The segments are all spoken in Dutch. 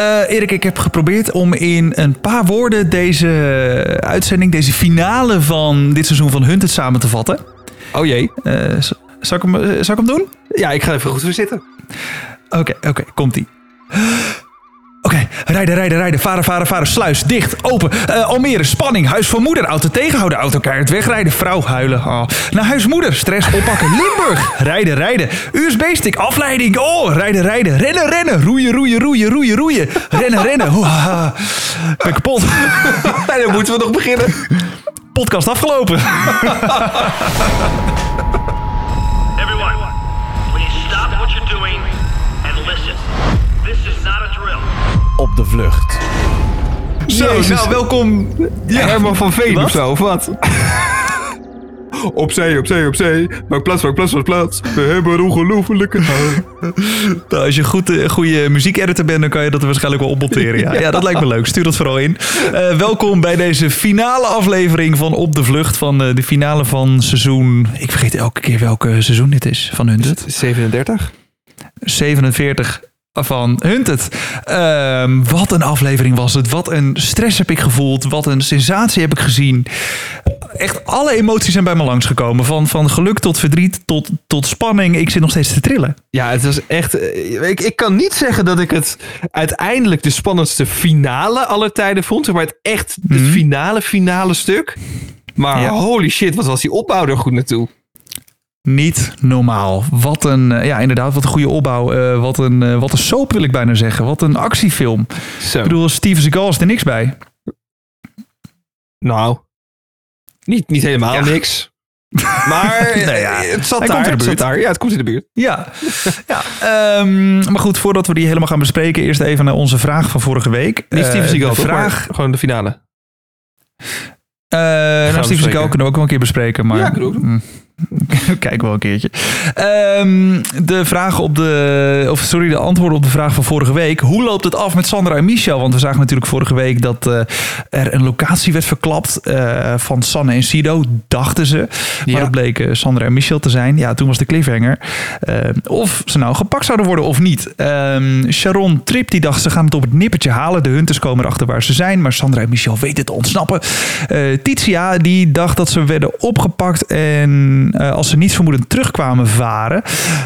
Eh, Erik, ik heb geprobeerd om in een paar woorden deze uitzending, deze finale van dit seizoen van Hunted samen te vatten. Oh jee. Eh, zal, ik hem, eh, zal ik hem doen? Ja, ik ga even goed voor zitten. Oké, oké, komt-ie. Oké, rijden, rijden, rijden, varen, varen, varen, sluis, dicht, open, Eh, Almere, spanning, huis van moeder, auto tegenhouden, auto keihard wegrijden, vrouw huilen, oh. naar huis moeder, stress oppakken, Limburg, rijden, rijden, USB-stick, afleiding, oh, rijden, rijden, rennen, rennen, roeien, roeien, roeien, roeien, roeien, rennen, rennen, Oeh, ik ben kapot, En dan moeten we nog beginnen. podcast afgelopen. Op de vlucht. Zo, Jezus. nou, welkom. Ja. Herman van Veen Wat? of zo, of wat? Opzij, opzij, opzij. Maak plaats, maak plaats, maak plaats. We hebben een ongelofelijke. Nou, als je goed, eh, goede muziekeditor bent, dan kan je dat waarschijnlijk wel opmonteren. Ja. ja, dat lijkt me leuk. Stuur dat vooral in. Eh, welkom bij deze finale aflevering van Op de Vlucht. Van eh, de finale van seizoen... Ik vergeet elke keer welke seizoen dit is van Hunted. 37? 47 van Hunted. Ehm, wat een aflevering was het. Wat een stress heb ik gevoeld. Wat een sensatie heb ik gezien. Echt alle emoties zijn bij me langsgekomen. Van, van geluk tot verdriet tot, tot spanning. Ik zit nog steeds te trillen. Ja, het was echt... eh, Ik, ik kan niet zeggen dat ik het uiteindelijk de spannendste finale aller tijden vond. Maar het echt het finale, finale stuk. Maar Ja. holy shit, wat was die opbouw er goed naartoe. Niet normaal. Wat een, eh, ja, inderdaad, wat een goede opbouw. Eh, wat, een, eh, wat een soap wil ik bijna zeggen. Wat een actiefilm. Zo. Ik bedoel, Steven Seagal is er niks bij. Nou, niet, niet helemaal Ja. niks. Maar Nou ja, het zat daar. in de het zat buurt. daar. Ja, het komt in de buurt. Ja, ja ehm, maar goed, voordat we die helemaal gaan bespreken, eerst even naar onze vraag van vorige week. Niet Steven Seagal, de vraag. Gewoon de finale. Eh nou, Steven Seagal kunnen we ook wel een keer bespreken. Maar, Ja, Kijk wel een keertje. Ehm, de vraag op de, of sorry, de antwoorden op de vraag van vorige week. Hoe loopt het af met Sandra en Michel? Want we zagen natuurlijk vorige week dat eh, er een locatie werd verklapt eh, van Sanne en Sido, dachten ze. Maar Ja. het bleek eh, Sandra en Michel te zijn. Ja, toen was de cliffhanger. Eh, of ze nou gepakt zouden worden of niet. Ehm, Sharon Trip die dacht ze gaan het op het nippertje halen. De hunters komen erachter waar ze zijn. Maar Sandra en Michel weten te ontsnappen. Titia die dacht dat ze werden opgepakt. En eh, als ze niet vermoedend terugkwamen varen.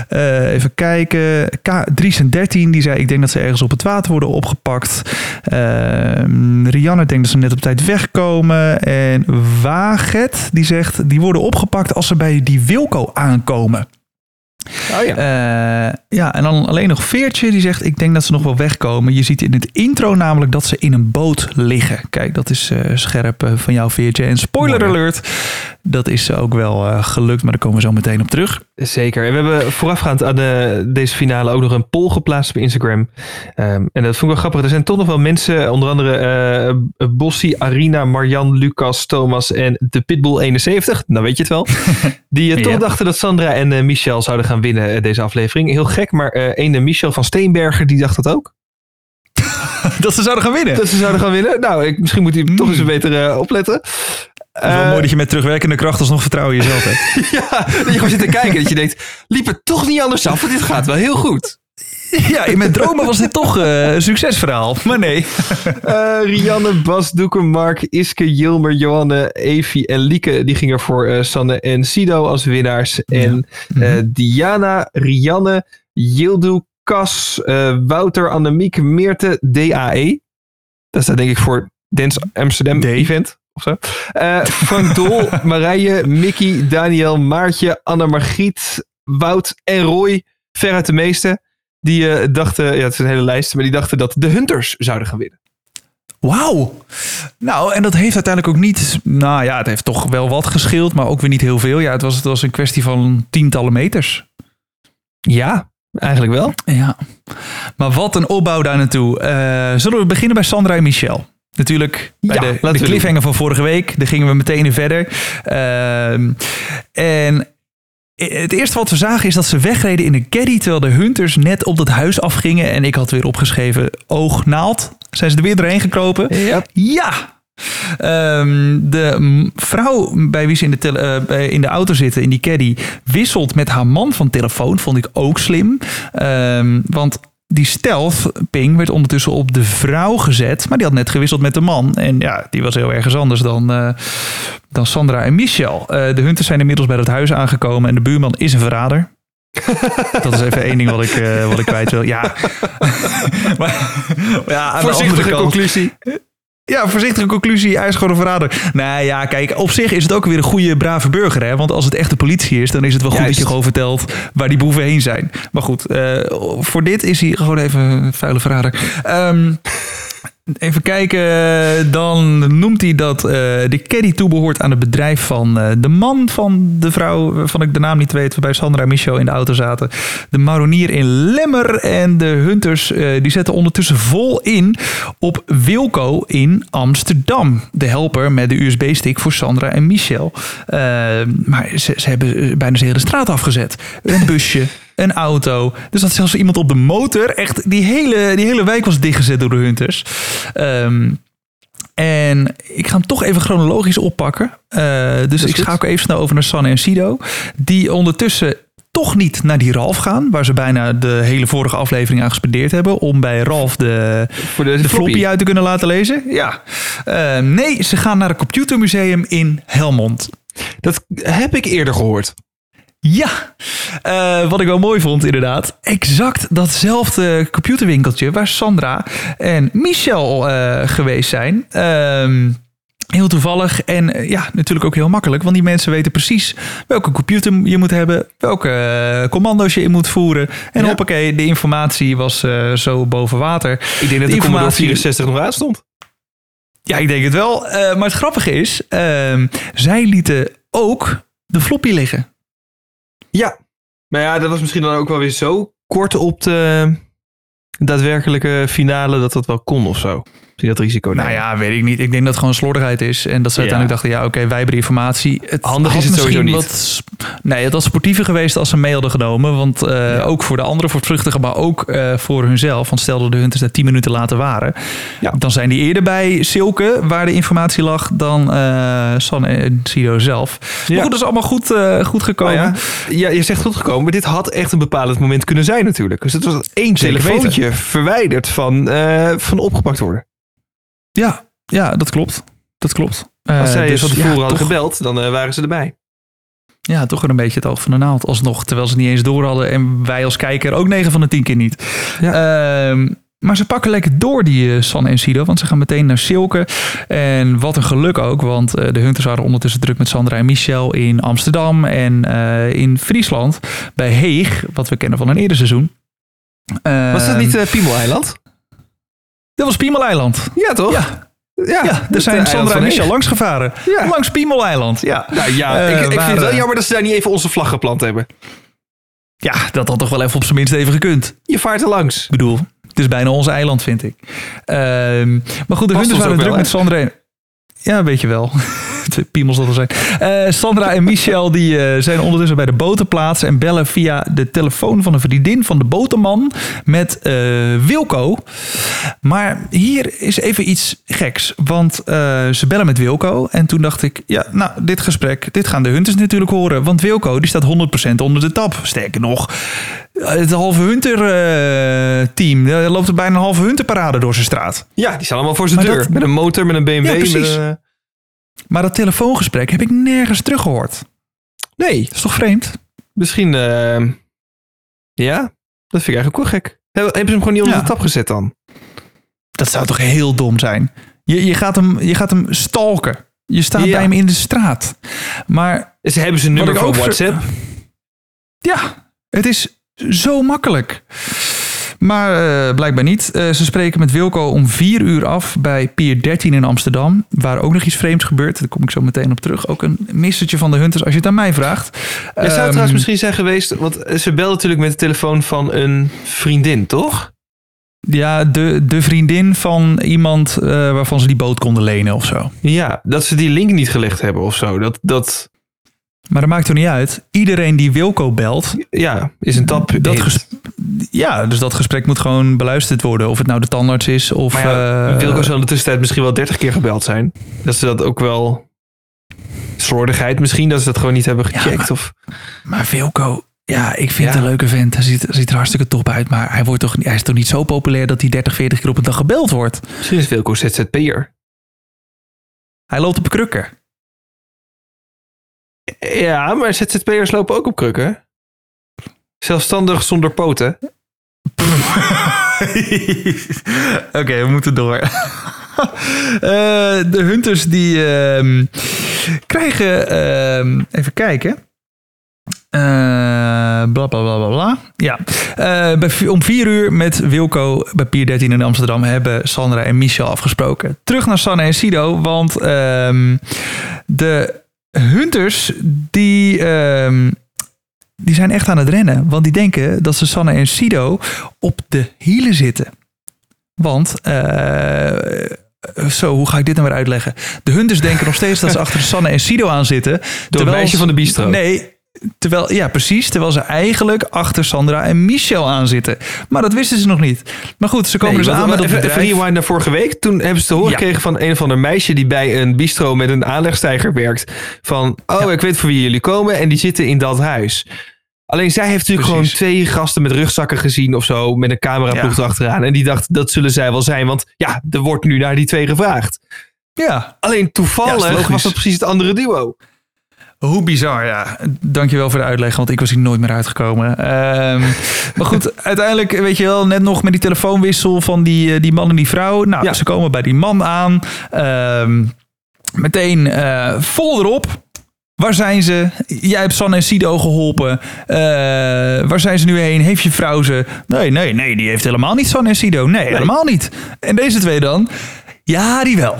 Eh, even kijken. K. Dries en 13 die zei ik denk dat ze ergens op het water worden opgepakt. Ehm, Rianne denkt dat ze net op tijd wegkomen. En Waget die zegt die worden opgepakt als ze bij die Wilco aankomen. Oh ja. Eh, ja, en dan alleen nog Veertje die zegt: Ik denk dat ze nog wel wegkomen. Je ziet in het intro namelijk dat ze in een boot liggen. Kijk, dat is eh, scherp eh, van jou, Veertje. En spoiler Mooi, alert: dat is ook wel gelukt, maar daar komen we zo meteen op terug. Zeker. En we hebben voorafgaand aan de, deze finale ook nog een poll geplaatst op Instagram. Ehm, en dat vond ik wel grappig. Er zijn toch nog wel mensen, onder andere Bossi, Arina, Marjan, Lucas, Thomas en de Pitbull 71. Nou weet je het wel. Die toch Ja. dachten dat Sandra en Michel zouden gaan winnen eh, deze aflevering. Heel gek, maar eh ene Michel van Steenberger die dacht dat ook. dat ze zouden gaan winnen. Dat ze zouden gaan winnen. Nou, ik, misschien moet hij toch eens beter eh, opletten. Het is wel mooi dat je met terugwerkende kracht alsnog vertrouwen in jezelf hebt. ja, dat je gewoon zit te kijken. Dat je denkt, liep het toch niet anders af? Want dit gaat wel heel goed. Ja, in mijn dromen was dit toch eh, een succesverhaal. Maar nee. Eh, Rianne, Bas, Doeke, Mark, Iske, Jilmer, Johanne, Evie en Lieke. Die gingen voor eh, Sanne en Sido als winnaars. En eh, Diana, Rianne, Yildu, Cas, Wouter, Annemiek, Meerte, DAE. Dat staat denk ik voor Dance Amsterdam D. Event. Of zo. Frank Dol, Marije, Mickey, Daniel, Maartje, Anne Margriet, Wout en Roy. Veruit de meeste. Die eh, dachten, ja het is een hele lijst, maar die dachten dat de Hunters zouden gaan winnen. Wauw. Nou, en dat heeft uiteindelijk ook niet... Nou ja, het heeft toch wel wat gescheeld, maar ook weer niet heel veel. Ja, het was, het was een kwestie van tientallen meters. Ja, eigenlijk wel. Ja. Maar wat een opbouw daar naartoe. Eh, zullen we beginnen bij Sandra en Michel? Natuurlijk bij Ja, de, de cliffhanger van vorige week. Daar gingen we meteen in verder. Ehm, en het eerste wat we zagen is dat ze wegreden in een caddy... terwijl de hunters net op dat huis afgingen. En ik had weer opgeschreven oog naald. Zijn ze er weer doorheen gekropen? Ja. Ja! Ehm, de vrouw bij wie ze in de, tele- eh, in de auto zitten, in die caddy, wisselt met haar man van telefoon. Vond ik ook slim. Ehm, want die stealth ping werd ondertussen op de vrouw gezet. Maar die had net gewisseld met de man. En ja, die was heel ergens anders dan, eh, dan Sandra en Michel. Eh, de hunters zijn inmiddels bij het huis aangekomen. En de buurman is een verrader. Dat is even één ding wat ik, eh, wat ik kwijt wil. Ja, maar, ja aan de Voorzichtige andere kant- conclusie. Ja, voorzichtige conclusie. Hij is gewoon een verrader. Nou ja, kijk, op zich is het ook weer een goede, brave burger. Hè? Want als het echt de politie is, dan is het wel goed Juist. dat je gewoon vertelt waar die boeven heen zijn. Maar goed, eh, voor dit is hij gewoon even een vuile verrader. Ehm, even kijken, dan noemt hij dat eh, de caddy toebehoort aan het bedrijf van eh, de man van de vrouw, waarvan ik de naam niet weet, waarbij Sandra en Michel in de auto zaten. De maronier in Lemmer en de hunters, eh, die zetten ondertussen vol in op Wilco in Amsterdam. De helper met de USB-stick voor Sandra en Michel. Eh, maar ze, ze hebben eh, bijna zijn hele straat afgezet. Een busje, een auto. Dus dat zelfs iemand op de motor. Echt, die hele, die hele wijk was dichtgezet door de hunters. Ehm, en ik ga hem toch even chronologisch oppakken. Eh, dus ik schakel even snel over naar Sanne en Sido. Die ondertussen toch niet naar die Ralf gaan. Waar ze bijna de hele vorige aflevering aan gespendeerd hebben. Om bij Ralf de, Voor de, de floppy uit te kunnen laten lezen. Ja. Eh, nee, ze gaan naar het computermuseum in Helmond. Dat heb ik eerder gehoord. Ja, Eh, wat ik wel mooi vond inderdaad. Exact datzelfde computerwinkeltje waar Sandra en Michel eh, geweest zijn. Ehm, heel toevallig en eh, ja, natuurlijk ook heel makkelijk. Want die mensen weten precies welke computer je moet hebben. Welke commando's je in moet voeren. En Ja. hoppakee, de informatie was zo boven water. Ik denk dat de, informatie- Commodore 64 nog aan stond. Ja, ik denk het wel. Maar het grappige is, ehm, zij lieten ook de floppy liggen. Ja. Maar ja, dat was misschien dan ook wel weer zo kort op de daadwerkelijke finale dat dat wel kon of zo. Misschien dat risico Nou ja, weet ik niet. Ik denk dat het gewoon slordigheid is. En dat ze Ja. uiteindelijk dachten, ja, oké, wij hebben de informatie. Het Handig is het sowieso misschien niet. Wat, nee, het was sportiever geweest als ze mee hadden genomen. Want eh, ook voor de anderen, voor het vluchtige, maar ook eh, voor hunzelf. Want stel dat de hunters daar tien minuten later waren. Ja. Dan zijn die eerder bij Silke, waar de informatie lag, dan eh San en Sido zelf. Maar goed, dat is allemaal goed, goed gekomen. Nou ja, je zegt goed gekomen, maar dit had echt een bepalend moment kunnen zijn natuurlijk. Dus het was één telefoontje verwijderd van, van opgepakt worden. Ja, ja, dat klopt. Dat klopt. Als Eh, zij dus van ja, tevoren hadden toch- gebeld, dan eh, waren ze erbij. Ja, toch weer een beetje het oog van de naald alsnog. Terwijl ze niet eens door hadden. En wij als kijker ook 9 van de 10 keer niet. Ehm, maar ze pakken lekker door, die eh, San en Sido. Want ze gaan meteen naar Silke. En wat een geluk ook. Want de Hunters waren ondertussen druk met Sandra en Michel in Amsterdam. En in Friesland. Bij Heeg. Wat we kennen van een eerder seizoen. Was dat Ehm, niet uh, Piemel-eiland? Dat was Piemeleiland. Ja, toch? Ja, ja, ja, er zijn Sandra en Michel lang. langs gevaren. Ja. Langs Piemeleiland, ja. Nou ja, Eh, ik, ik vind het wel jammer dat ze daar niet even onze vlag geplant hebben. Ja, dat had toch wel even op zijn minst even gekund. Je vaart er langs. Ik bedoel, het is bijna ons eiland, vind ik. Ehm, maar goed, de hunters waren druk wel, met Sandra en... Ja, weet je wel. Twee piemels dat er zijn. Eh, Sandra en Michel die, eh, zijn ondertussen bij de botenplaats... en bellen via de telefoon van een vriendin van de botenman... met eh, Wilco. Maar hier is even iets geks. Want ze bellen met Wilco. En toen dacht ik, ja, nou, dit gesprek... dit gaan de hunters natuurlijk horen. Want Wilco die staat 100% onder de tap. Sterker nog, het halve Hunter-team. er loopt er bijna een halve Hunter-parade door zijn straat. Ja, die staan allemaal voor zijn Maar deur. dat- Met een motor, met een BMW. Ja, met precies. een, Maar dat telefoongesprek heb ik nergens teruggehoord. Nee, Dat is toch vreemd? misschien... eh, ja, dat vind ik eigenlijk wel gek. Hebben ze hem gewoon niet onder Ja. de tap gezet dan? Dat zou toch heel dom zijn? Je, je, gaat, hem, je gaat hem stalken. Je staat Ja. bij hem in de straat. Maar Ze hebben Wat nummer van ook ver- WhatsApp. ja, het is zo makkelijk. Maar eh, blijkbaar niet. Eh, ze spreken met Wilco om vier uur af bij Pier 13 in Amsterdam. Waar ook nog iets vreemds gebeurt. Daar kom ik zo meteen op terug. Ook een missertje van de Hunters als je het aan mij vraagt. Het zou Ehm, trouwens misschien zijn geweest, want ze belde natuurlijk met de telefoon van een vriendin, toch? Ja, de, de vriendin van iemand eh, waarvan ze die boot konden lenen of zo. Ja, dat ze die link niet gelegd hebben of zo. Dat, dat Maar dat maakt er niet uit. Iedereen die Wilco belt, ja, is een tap. dat ja, dus dat gesprek moet gewoon beluisterd worden. Of het nou de tandarts is of... Maar ja, eh, Wilco zal in de tussentijd misschien wel 30 keer gebeld zijn. Dat ze dat ook wel... Slordigheid misschien, dat ze dat gewoon niet hebben gecheckt. maar- of... Maar Wilco, Ja, ik vind Ja. het een leuke vent. Hij ziet, ziet er hartstikke top uit. Maar hij, wordt toch, hij is toch niet zo populair dat hij 30, 40 keer op een dag gebeld wordt. Misschien is Wilco ZZP'er. Hij loopt op krukken. Ja, maar ZZP'ers lopen ook op krukken. Zelfstandig zonder poten. Oké, we moeten door. Eh, de Hunters die ehm, krijgen... ehm, even kijken. Eh bla bla bla bla bla. Ja. Eh, om vier uur met Wilco bij Pier 13 in Amsterdam hebben Sandra en Michel afgesproken. Terug naar Sanne en Sido, want ehm, de Hunters die, ehm, die zijn echt aan het rennen. Want die denken dat ze Sanne en Sido op de hielen zitten. Want, eh, zo, hoe ga ik dit nou weer uitleggen? De Hunters denken nog steeds dat ze achter Sanne en Sido aan zitten. Door een meisje van de bistro. Nee, terwijl, ja precies. Terwijl ze eigenlijk achter Sandra en Michel aan zitten. Maar dat wisten ze nog niet. Maar goed, ze komen Nee, dus aan met even bedrijf. rewind naar vorige week. Toen hebben ze te horen Ja. gekregen van een of ander meisje die bij een bistro met een aanlegstijger werkt. Van, oh, Ja. ik weet voor wie jullie komen en die zitten in dat huis. Alleen zij heeft natuurlijk Precies. gewoon twee gasten met rugzakken gezien of zo, met een cameraploeg Ja. erachteraan. En die dacht, dat zullen zij wel zijn, want ja, er wordt nu naar die twee gevraagd. Ja, Alleen toevallig was dat precies het andere duo. Hoe bizar, ja. Dankjewel voor de uitleg, want ik was hier nooit meer uitgekomen. Ehm, maar goed, uiteindelijk, weet je wel, net nog met die telefoonwissel van die, eh, die man en die vrouw. Nou, Ja. ze komen bij die man aan. Ehm, meteen eh, vol erop. Waar zijn ze? Jij hebt San en Sido geholpen. Eh, waar zijn ze nu heen? Heeft je vrouw ze? Nee, nee, nee, die heeft helemaal niet San en Sido. Nee, helemaal niet. En deze twee dan? Ja, die wel.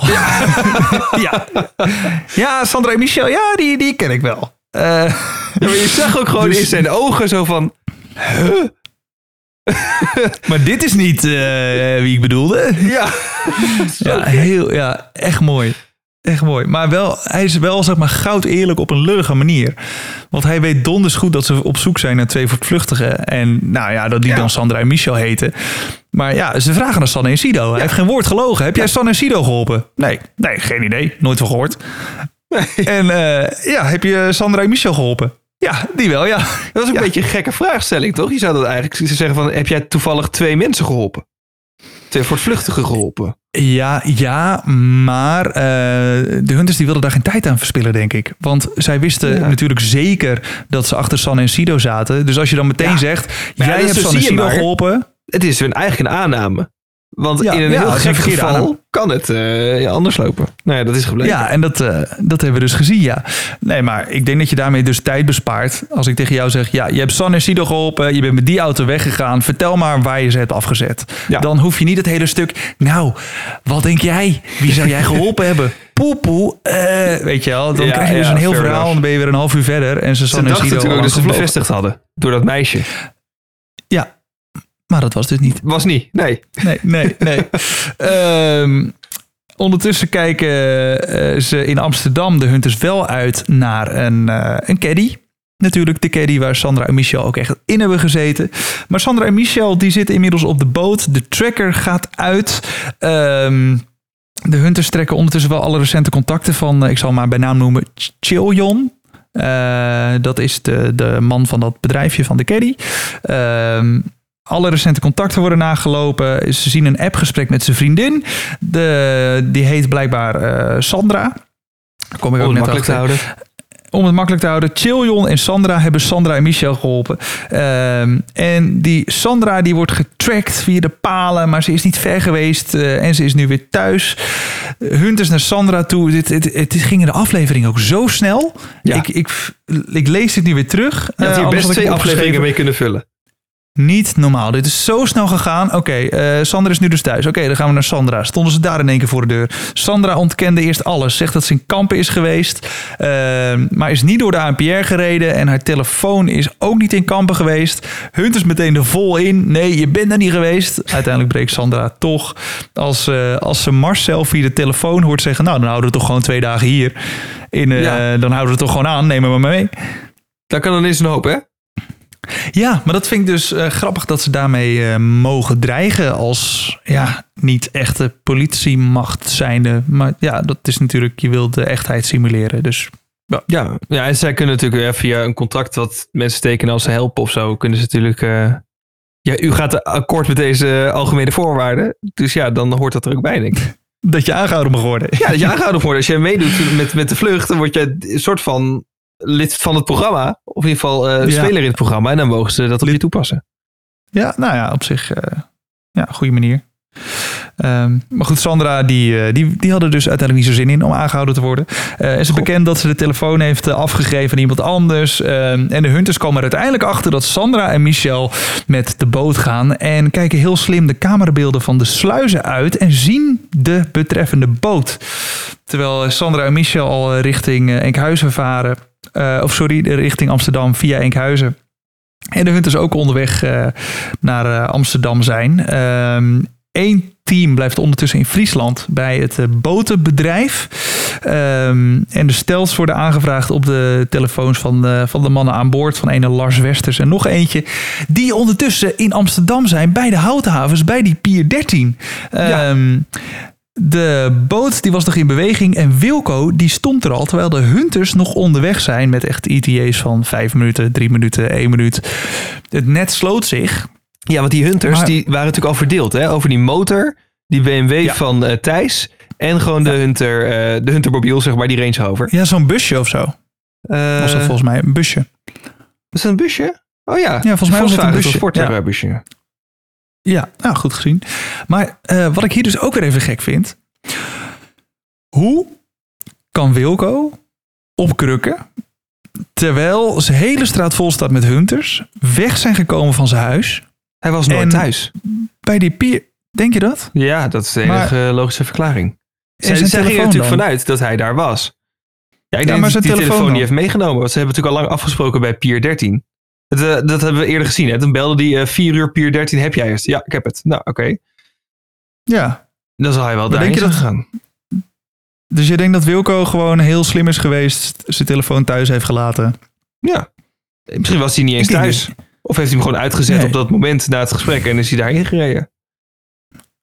Ja, ja. Sandra en Michel, ja, die, die ken ik wel. Eh, Ja, maar je zag ook gewoon Dus- in zijn ogen zo van, maar dit is niet eh, wie ik bedoelde. ja. Ja, heel, ja, echt mooi. Echt mooi. Maar wel, hij is wel zeg maar goud eerlijk op een lullige manier. Want hij weet donders goed dat ze op zoek zijn naar twee voortvluchtigen. En nou ja, dat die Ja. dan Sandra en Michel heten. Maar ja, ze vragen naar Sanne en Sido. Hij heeft geen woord gelogen. Heb jij Sanne en Sido geholpen? Nee, nee, geen idee. Nooit van gehoord. En eh, ja, heb je Sandra en Michel geholpen? Ja, die wel, ja. Dat was ook Ja. een beetje een gekke vraagstelling, toch? Je zou dat eigenlijk zeggen van, heb jij toevallig twee mensen geholpen? Twee voortvluchtigen geholpen? Ja, ja, maar eh, de Hunters die wilden daar geen tijd aan verspillen, denk ik. Want zij wisten Ja. natuurlijk zeker dat ze achter San en Sido zaten. Dus als je dan meteen Ja. zegt, jij dus hebt San en Sido geholpen. Het is eigenlijk een aanname. Want Ja, in een ja, heel gek geval kan het eh, ja, anders lopen. Nou ja, dat is gebleken. Ja, en dat, eh, dat hebben we dus gezien, ja. Nee, maar ik denk dat je daarmee dus tijd bespaart. Als ik tegen jou zeg, ja, je hebt San en Sido geholpen. Je bent met die auto weggegaan. Vertel maar waar je ze hebt afgezet. Ja. Dan hoef je niet het hele stuk... Nou, wat denk jij? Wie zou jij geholpen hebben? Poe, poe. eh, weet je wel, dan krijg je dus een heel verhaal. En dan ben je weer een half uur verder. En ze Ze San en dachten Sido natuurlijk ook dat ze bevestigd hadden. Door dat meisje. Maar dat was dus niet. Was niet, nee. Nee, nee, nee. Ehm, ondertussen kijken eh, ze in Amsterdam de Hunters wel uit naar een, eh, een caddy. Natuurlijk de caddy waar Sandra en Michel ook echt in hebben gezeten. Maar Sandra en Michel die zitten inmiddels op de boot. De tracker gaat uit. Ehm, de Hunters trekken ondertussen wel alle recente contacten van, eh, ik zal maar bij naam noemen, Ch- Chiljon. Dat is de, de man van dat bedrijfje van de caddy. Ehm, alle recente contacten worden nagelopen. Ze zien een appgesprek met zijn vriendin. De, die heet blijkbaar eh, Sandra. Kom ik ook Om het net makkelijk te houden. Om het makkelijk te houden. Chiljon en Sandra hebben Sandra en Michel geholpen. Ehm, en die Sandra die wordt getracked via de palen. Maar ze is niet ver geweest. eh, en ze is nu weer thuis. Hunters naar Sandra toe. Het, het, het ging in de aflevering ook zo snel. Ja. Ik, ik, ik lees dit nu weer terug. Je had Eh, hier best twee afleveringen mee kunnen vullen. Niet normaal. Dit is zo snel gegaan. Oké, eh, Sandra is nu dus thuis. Oké, dan gaan we naar Sandra. Stonden ze daar in één keer voor de deur. Sandra ontkende eerst alles. Zegt dat ze in kampen is geweest. eh, maar is niet door de ANPR gereden. En haar telefoon is ook niet in kampen geweest. Hunt is meteen er vol in. Nee, je bent er niet geweest. Uiteindelijk breekt Sandra toch. Als, eh, als ze Marcel via de telefoon hoort zeggen... Nou, dan houden we toch gewoon twee dagen hier. In, eh, Ja. Dan houden we het toch gewoon aan. Neem me maar mee. Daar kan dan eens een hoop, hè? Ja, maar dat vind ik dus eh, grappig dat ze daarmee eh, mogen dreigen als ja, niet echte politiemacht zijnde. Maar ja, dat is natuurlijk, je wilt de echtheid simuleren. Dus Ja, ja, en zij kunnen natuurlijk via een contract wat mensen tekenen als ze helpen of zo, kunnen ze natuurlijk. eh, ja, u gaat akkoord met deze algemene voorwaarden. Dus ja, dan hoort dat er ook bij, denk ik. Dat je aangehouden mag worden. Ja, dat je aangehouden wordt. Als je meedoet met, met de vlucht, dan word je een soort van lid van het programma. Of in ieder geval eh, Ja. speler in het programma. En dan mogen ze dat op je toepassen. Ja, nou ja, op zich, eh ja, goede manier. Ehm, maar goed, Sandra, die, eh, die, die had er dus uiteindelijk niet zo zin in om aangehouden te worden. Eh is Goh. bekend dat ze de telefoon heeft afgegeven aan iemand anders. Ehm, en de hunters komen er uiteindelijk achter dat Sandra en Michel met de boot gaan. En kijken heel slim de camerabeelden van de sluizen uit en zien de betreffende boot. Terwijl Sandra en Michel al eh, richting eh, Enkhuizen varen. Eh, of sorry, richting Amsterdam via Enkhuizen. En de hunters ook onderweg naar Amsterdam zijn. Eén team blijft ondertussen in Friesland bij het botenbedrijf. Ehm, en de stels worden aangevraagd op de telefoons van de, van de mannen aan boord. Van ene Lars Westers en nog eentje. Die ondertussen in Amsterdam zijn bij de houthavens, bij die Pier 13. Ja. De boot die was nog in beweging en Wilco die stond er al terwijl de hunters nog onderweg zijn met echt ETA's van 5 minuten, 3 minuten, 1 minuut. Het net sloot zich. Ja, want die hunters Maar- die waren natuurlijk al verdeeld hè, over die motor, die BMW Ja. van eh, Thijs. En gewoon de Hunter, eh, de Hunter mobiel, zeg maar, die Range Rover. Ja, zo'n busje of zo. Eh, Was dat volgens mij een busje. is dat een busje? Oh ja, Ja, volgens mij was het een busje. Ja. Ja, nou goed gezien. Maar eh, wat ik hier dus ook weer even gek vind. Hoe kan Wilco op krukken, terwijl zijn hele straat vol staat met hunters, weg zijn gekomen van zijn huis, Hij was nooit En- thuis. bij die pier... Denk je dat? Ja, dat is de Maar- enige logische verklaring. Zij, zijn zij gingen er natuurlijk dan? vanuit dat hij daar was. Ja, ik Ja, denk maar zijn die telefoon die heeft meegenomen. Want ze hebben natuurlijk al lang afgesproken bij Pier 13. Het, eh, dat hebben we eerder gezien. Hè? Toen belde die eh 4 uur Pier 13. Heb jij het? Ja, ik heb het. Nou, oké. Ja. Dan zal hij wel Maar daarheen denk je dat- gegaan. Dus je denkt dat Wilco gewoon heel slim is geweest, zijn telefoon thuis heeft gelaten. Ja. Misschien was hij niet eens thuis. Of heeft hij hem gewoon uitgezet Nee. op dat moment na het gesprek en is hij daarheen gereden.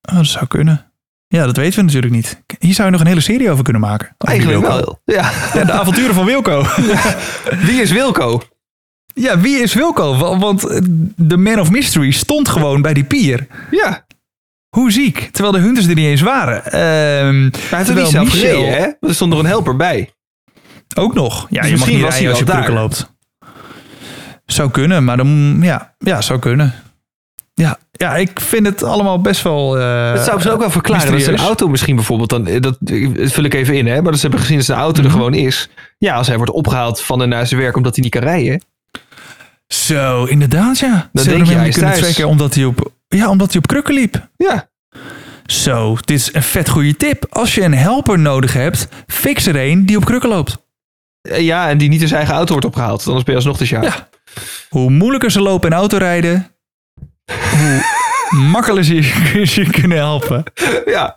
Oh, dat zou kunnen. Ja, dat weten we natuurlijk niet. Hier zou je nog een hele serie over kunnen maken. Eigenlijk wel. Ja. Ja, de avonturen van Wilco. Wie is Wilco? Ja, wie is Wilco? Wa- Want eh, de Man of Mystery stond gewoon bij die pier. Ja. Hoe ziek. Terwijl de hunters er niet eens waren. Ehm, Hij heeft er terwijl niet zelf Michel- gereden, hè? Er stond nog een helper bij. Ook nog. Ja, Dus je mag misschien niet was rijden hij als je daar. loopt. Zou kunnen, maar dan... Ja, ja zou kunnen. Ja, ja, ik vind het allemaal best wel... eh, Dat zou ze ook wel verklaren. Dat zijn auto misschien bijvoorbeeld, dan, eh, dat, dat vul ik even in, hè? maar dat ze hebben gezien dat zijn auto Mhm. er gewoon is. Ja, als hij wordt opgehaald van en naar zijn werk omdat hij niet kan rijden. Zo, inderdaad, ja. Ze denk je, hij is kunnen thuis. trekken omdat hij op... Ja, omdat hij op krukken liep. Ja, Zo, dit is een vet goede tip. Als je een helper nodig hebt, fix er een die op krukken loopt. Eh, ja en die niet in zijn eigen auto wordt opgehaald. Anders ben je alsnog de sjaak. Ja. Hoe moeilijker ze lopen en autorijden, hoe makkelijker ze ze kunnen helpen. ja.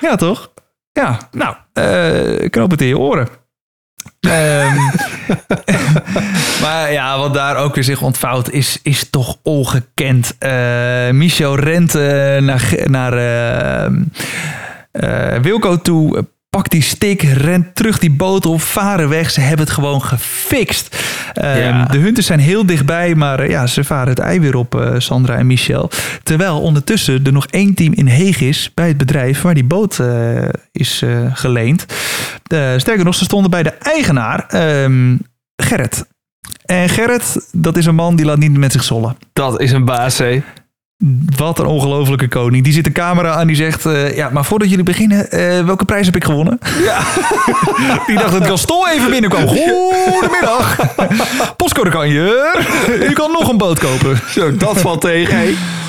Ja, toch? Ja, nou, eh knoop het in je oren. Ehm, maar ja, wat daar ook weer zich ontvouwt, is, is toch ongekend. Eh, Michel rent eh, naar, naar eh, eh, Wilco toe, pakt die stick, rent terug die boot op, varen weg. Ze hebben het gewoon gefixt. Ehm. De hunters zijn heel dichtbij, maar eh, ja, ze varen het ei weer op, eh, Sandra en Michel. Terwijl ondertussen er nog één team in Heeg is bij het bedrijf waar die boot eh, is geleend. Sterker nog, ze stonden bij de eigenaar, ehm, Gerrit. En Gerrit, dat is een man die laat niet met zich zollen. Dat is een baas, hè? Wat een ongelofelijke koning. Die zit de camera aan die zegt... eh, ja, maar voordat jullie beginnen, eh, welke prijs heb ik gewonnen? Ja. die dacht dat Gaston even binnenkwam. Goedemiddag. Postcode kan je. U kan nog een boot kopen. Zo, dat valt tegen?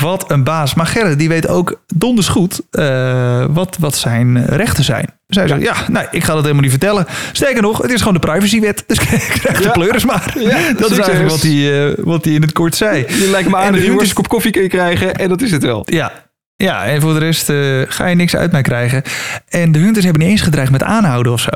Wat een baas. Maar Gerrit, die weet ook donders goed eh, wat, wat zijn rechten zijn. Dus hij zegt, ja, nee, ik ga dat helemaal niet vertellen. Sterker nog, het is gewoon de privacywet. Dus krijg de Ja. pleuris maar. Ja, dat is eigenlijk wat hij, eh, wat hij in het kort zei. Je lijkt me aan de dat je een kop koffie kun je krijgen en dat is het wel. Ja. Ja, en voor de rest eh, ga je niks uit mij krijgen. En de hunters hebben niet eens gedreigd met aanhouden of zo.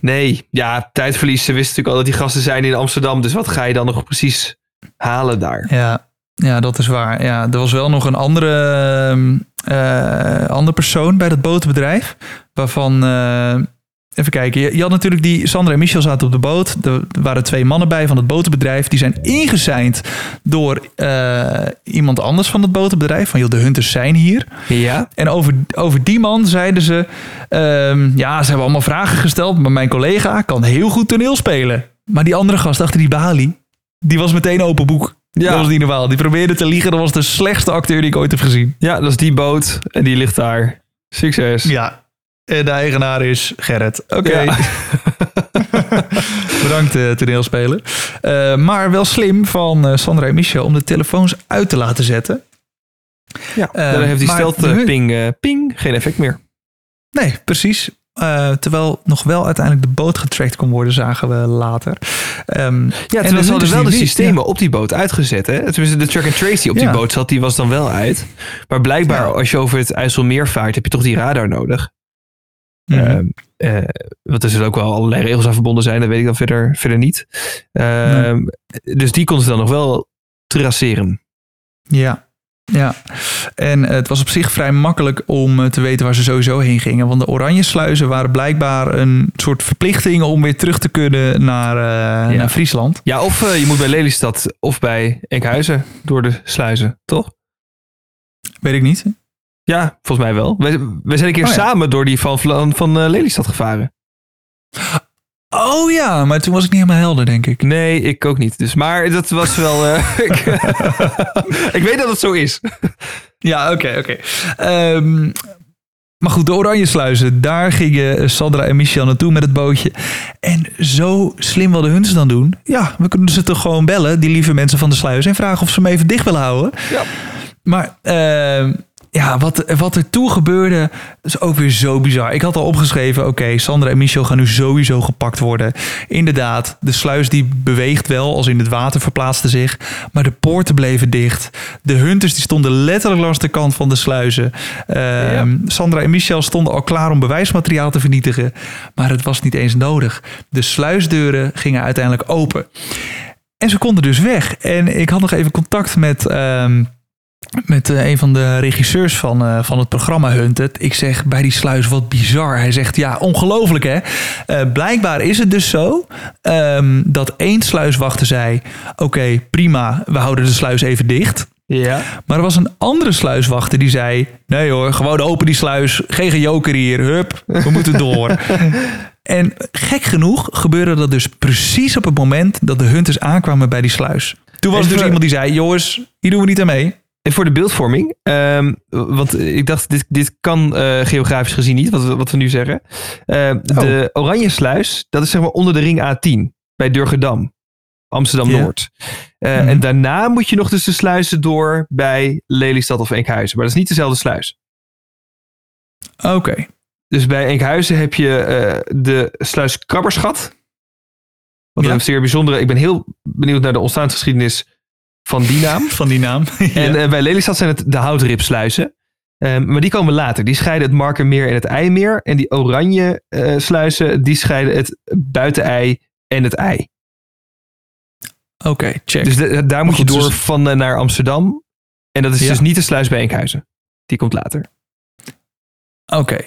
Nee, ja, tijdverlies. Ze wisten natuurlijk al dat die gasten zijn in Amsterdam. Dus wat ga je dan nog precies halen daar? Ja, ja dat is waar. Ja, er was wel nog een andere, ehm, eh, andere persoon bij dat botenbedrijf. Waarvan, eh, even kijken. Je, je had natuurlijk die Sandra en Michel zaten op de boot. Er waren twee mannen bij van het botenbedrijf. Die zijn ingeseind door eh, iemand anders van het botenbedrijf. Van joh, de hunters zijn hier. Ja. En over, over die man zeiden ze... ehm, ja, ze hebben allemaal vragen gesteld. Maar mijn collega kan heel goed toneel spelen. Maar die andere gast achter die balie... die was meteen open boek. Ja. Dat was niet normaal. Die probeerde te liegen. Dat was de slechtste acteur die ik ooit heb gezien. Ja, dat is die boot en die ligt daar. Succes. Ja. En de eigenaar is Gerrit. Oké. Ja. Bedankt, eh, toneelspeler. Eh, maar wel slim van eh, Sandra en Michel om de telefoons uit te laten zetten. Ja, Eh, dan heeft die maar stelt ping, eh, ping geen effect meer. Nee, precies. Eh, terwijl nog wel uiteindelijk de boot getrackt kon worden, zagen we later. Ehm, Ja, en ze hadden wel de systemen op die boot uitgezet. Hè? Tenminste, de track and trace die op die boot zat, die was dan wel uit. Maar blijkbaar, Ja. als je over het IJsselmeer vaart, heb je toch die radar nodig. Mhm. Ehm, eh, want er zullen ook wel allerlei regels aan verbonden zijn, dat weet ik dan verder, verder niet. Ehm, Dus die konden ze dan nog wel traceren. Ja, ja. En het was op zich vrij makkelijk om eh, te weten waar ze sowieso heen gingen. Want de oranje sluizen waren blijkbaar een soort verplichting om weer terug te kunnen naar, eh, naar Friesland. Ja, of eh, je moet bij Lelystad of bij Enkhuizen door de sluizen, toch? Weet ik niet. Ja, volgens mij wel. We, we zijn een keer Oh ja. samen door die van, van, van eh, Lelystad gevaren. Oh ja, maar toen was ik niet helemaal helder, denk ik. Nee, ik ook niet. Dus, maar dat was wel... eh, ik, ik weet dat het zo is. Ja, oké, oké. Ehm, maar goed, de Oranje Sluizen, daar gingen Sandra en Michel naartoe met het bootje. En zo slim wilden hun ze dan doen. Ja, we kunnen ze toch gewoon bellen, die lieve mensen van de sluis, en vragen of ze hem even dicht willen houden. Ja. Maar ehm, ja, wat, wat er toen gebeurde, is ook weer zo bizar. Ik had al opgeschreven, oké, Sandra en Michel gaan nu sowieso gepakt worden. Inderdaad, de sluis die beweegt wel, als in het water verplaatste zich. Maar de poorten bleven dicht. De hunters die stonden letterlijk langs de kant van de sluizen. Ehm, Sandra en Michel stonden al klaar om bewijsmateriaal te vernietigen. Maar het was niet eens nodig. De sluisdeuren gingen uiteindelijk open. En ze konden dus weg. En ik had nog even contact met, ehm, met eh, een van de regisseurs van, eh, van het programma Hunted. Ik zeg bij die sluis wat bizar. Hij zegt ja, ongelooflijk hè. Eh, blijkbaar is het dus zo ehm, dat één sluiswachter zei... oké, prima, we houden de sluis even dicht. Ja. Maar er was een andere sluiswachter die zei... nee hoor, gewoon open die sluis. Geen joker hier, hup, we moeten door. en gek genoeg gebeurde dat dus precies op het moment... dat de hunters aankwamen bij die sluis. Toen was er dus iemand die zei... jongens, hier doen we niet aan mee. En voor de beeldvorming, ehm, want ik dacht, dit, dit kan eh, geografisch gezien niet, wat we, wat we nu zeggen. Ehm, De Oranje Sluis, dat is zeg maar onder de ring A10, bij Durgedam, Amsterdam-Noord. Eh, Mhm. En daarna moet je nog dus de sluizen door bij Lelystad of Enkhuizen. Maar dat is niet dezelfde sluis. Oké, Dus bij Enkhuizen heb je eh, de sluis Krabberschat. Wat Ja. een zeer bijzondere, ik ben heel benieuwd naar de ontstaansgeschiedenis van die naam. van die naam. En eh, bij Lelystad zijn het de houtripsluizen. Ehm, maar die komen later. Die scheiden het Markermeer en het IJmeer. En die oranje eh, sluizen, die scheiden het buitenei en het ei. Oké, check. Dus de- daar moet je door dus- van eh, naar Amsterdam. En dat is Ja. dus niet de sluis bij Enkhuizen. Die komt later. Oké.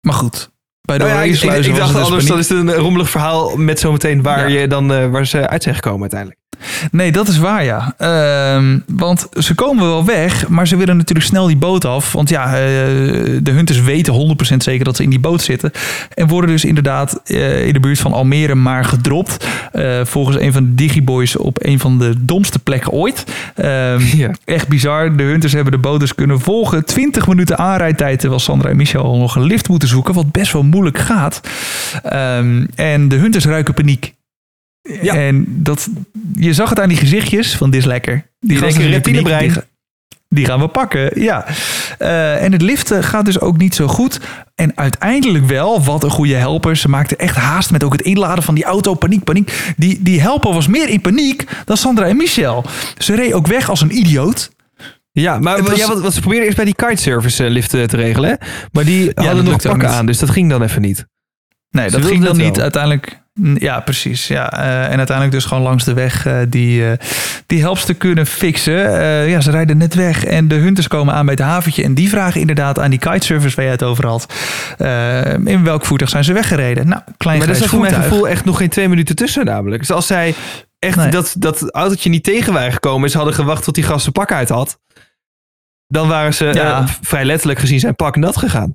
Maar goed. Bij de Nou ja, oranje ik, ik, ik dacht het dus anders, dat is een rommelig verhaal met zometeen waar, Ja. je dan, eh, waar ze uit zijn gekomen uiteindelijk. Nee, dat is waar, ja. Ehm, want ze komen wel weg, maar ze willen natuurlijk snel die boot af. Want ja, eh, de hunters weten 100% zeker dat ze in die boot zitten. En worden dus inderdaad eh, in de buurt van Almere maar gedropt. Eh, volgens een van de Digiboys op een van de domste plekken ooit. Ehm, Ja. Echt bizar. De hunters hebben de boot dus kunnen volgen. 20 minuten aanrijdtijd, terwijl Sandra en Michel al nog een lift moeten zoeken. Wat best wel moeilijk gaat. Ehm, en de hunters ruiken paniek. Ja. En dat, je zag het aan die gezichtjes van dit is lekker. Die, denken reptielenbrein. Die, die gaan we pakken, ja. Eh, en het liften gaat dus ook niet zo goed. En uiteindelijk wel, wat een goede helper. Ze maakten echt haast met ook het inladen van die auto. Paniek, paniek. Die, die helper was meer in paniek dan Sandra en Michel. Ze reed ook weg als een idioot. Ja, maar was- ja, wat, wat ze probeerden eerst bij die kitesurvice eh, lift eh, te regelen. Hè? Maar die hadden nog pakken niet. aan, dus dat ging dan even niet. Nee, Ze dat ging dan niet wel. uiteindelijk. Ja, precies. Ja. Eh, en uiteindelijk dus gewoon langs de weg eh, die, eh die helpster kunnen fixen. Ja, ze rijden net weg en de hunters komen aan bij het haventje. En die vragen inderdaad aan die kitesurfers waar je het over had. in welk voertuig zijn ze weggereden? Nou, klein Maar grijs zat voor mijn gevoel echt nog geen twee minuten tussen namelijk. Dus als zij echt Nee. dat, dat autootje niet tegen waren gekomen... en ze hadden gewacht tot die gast zijn pak uit had... dan waren ze Ja. vrij letterlijk gezien zijn pak nat gegaan.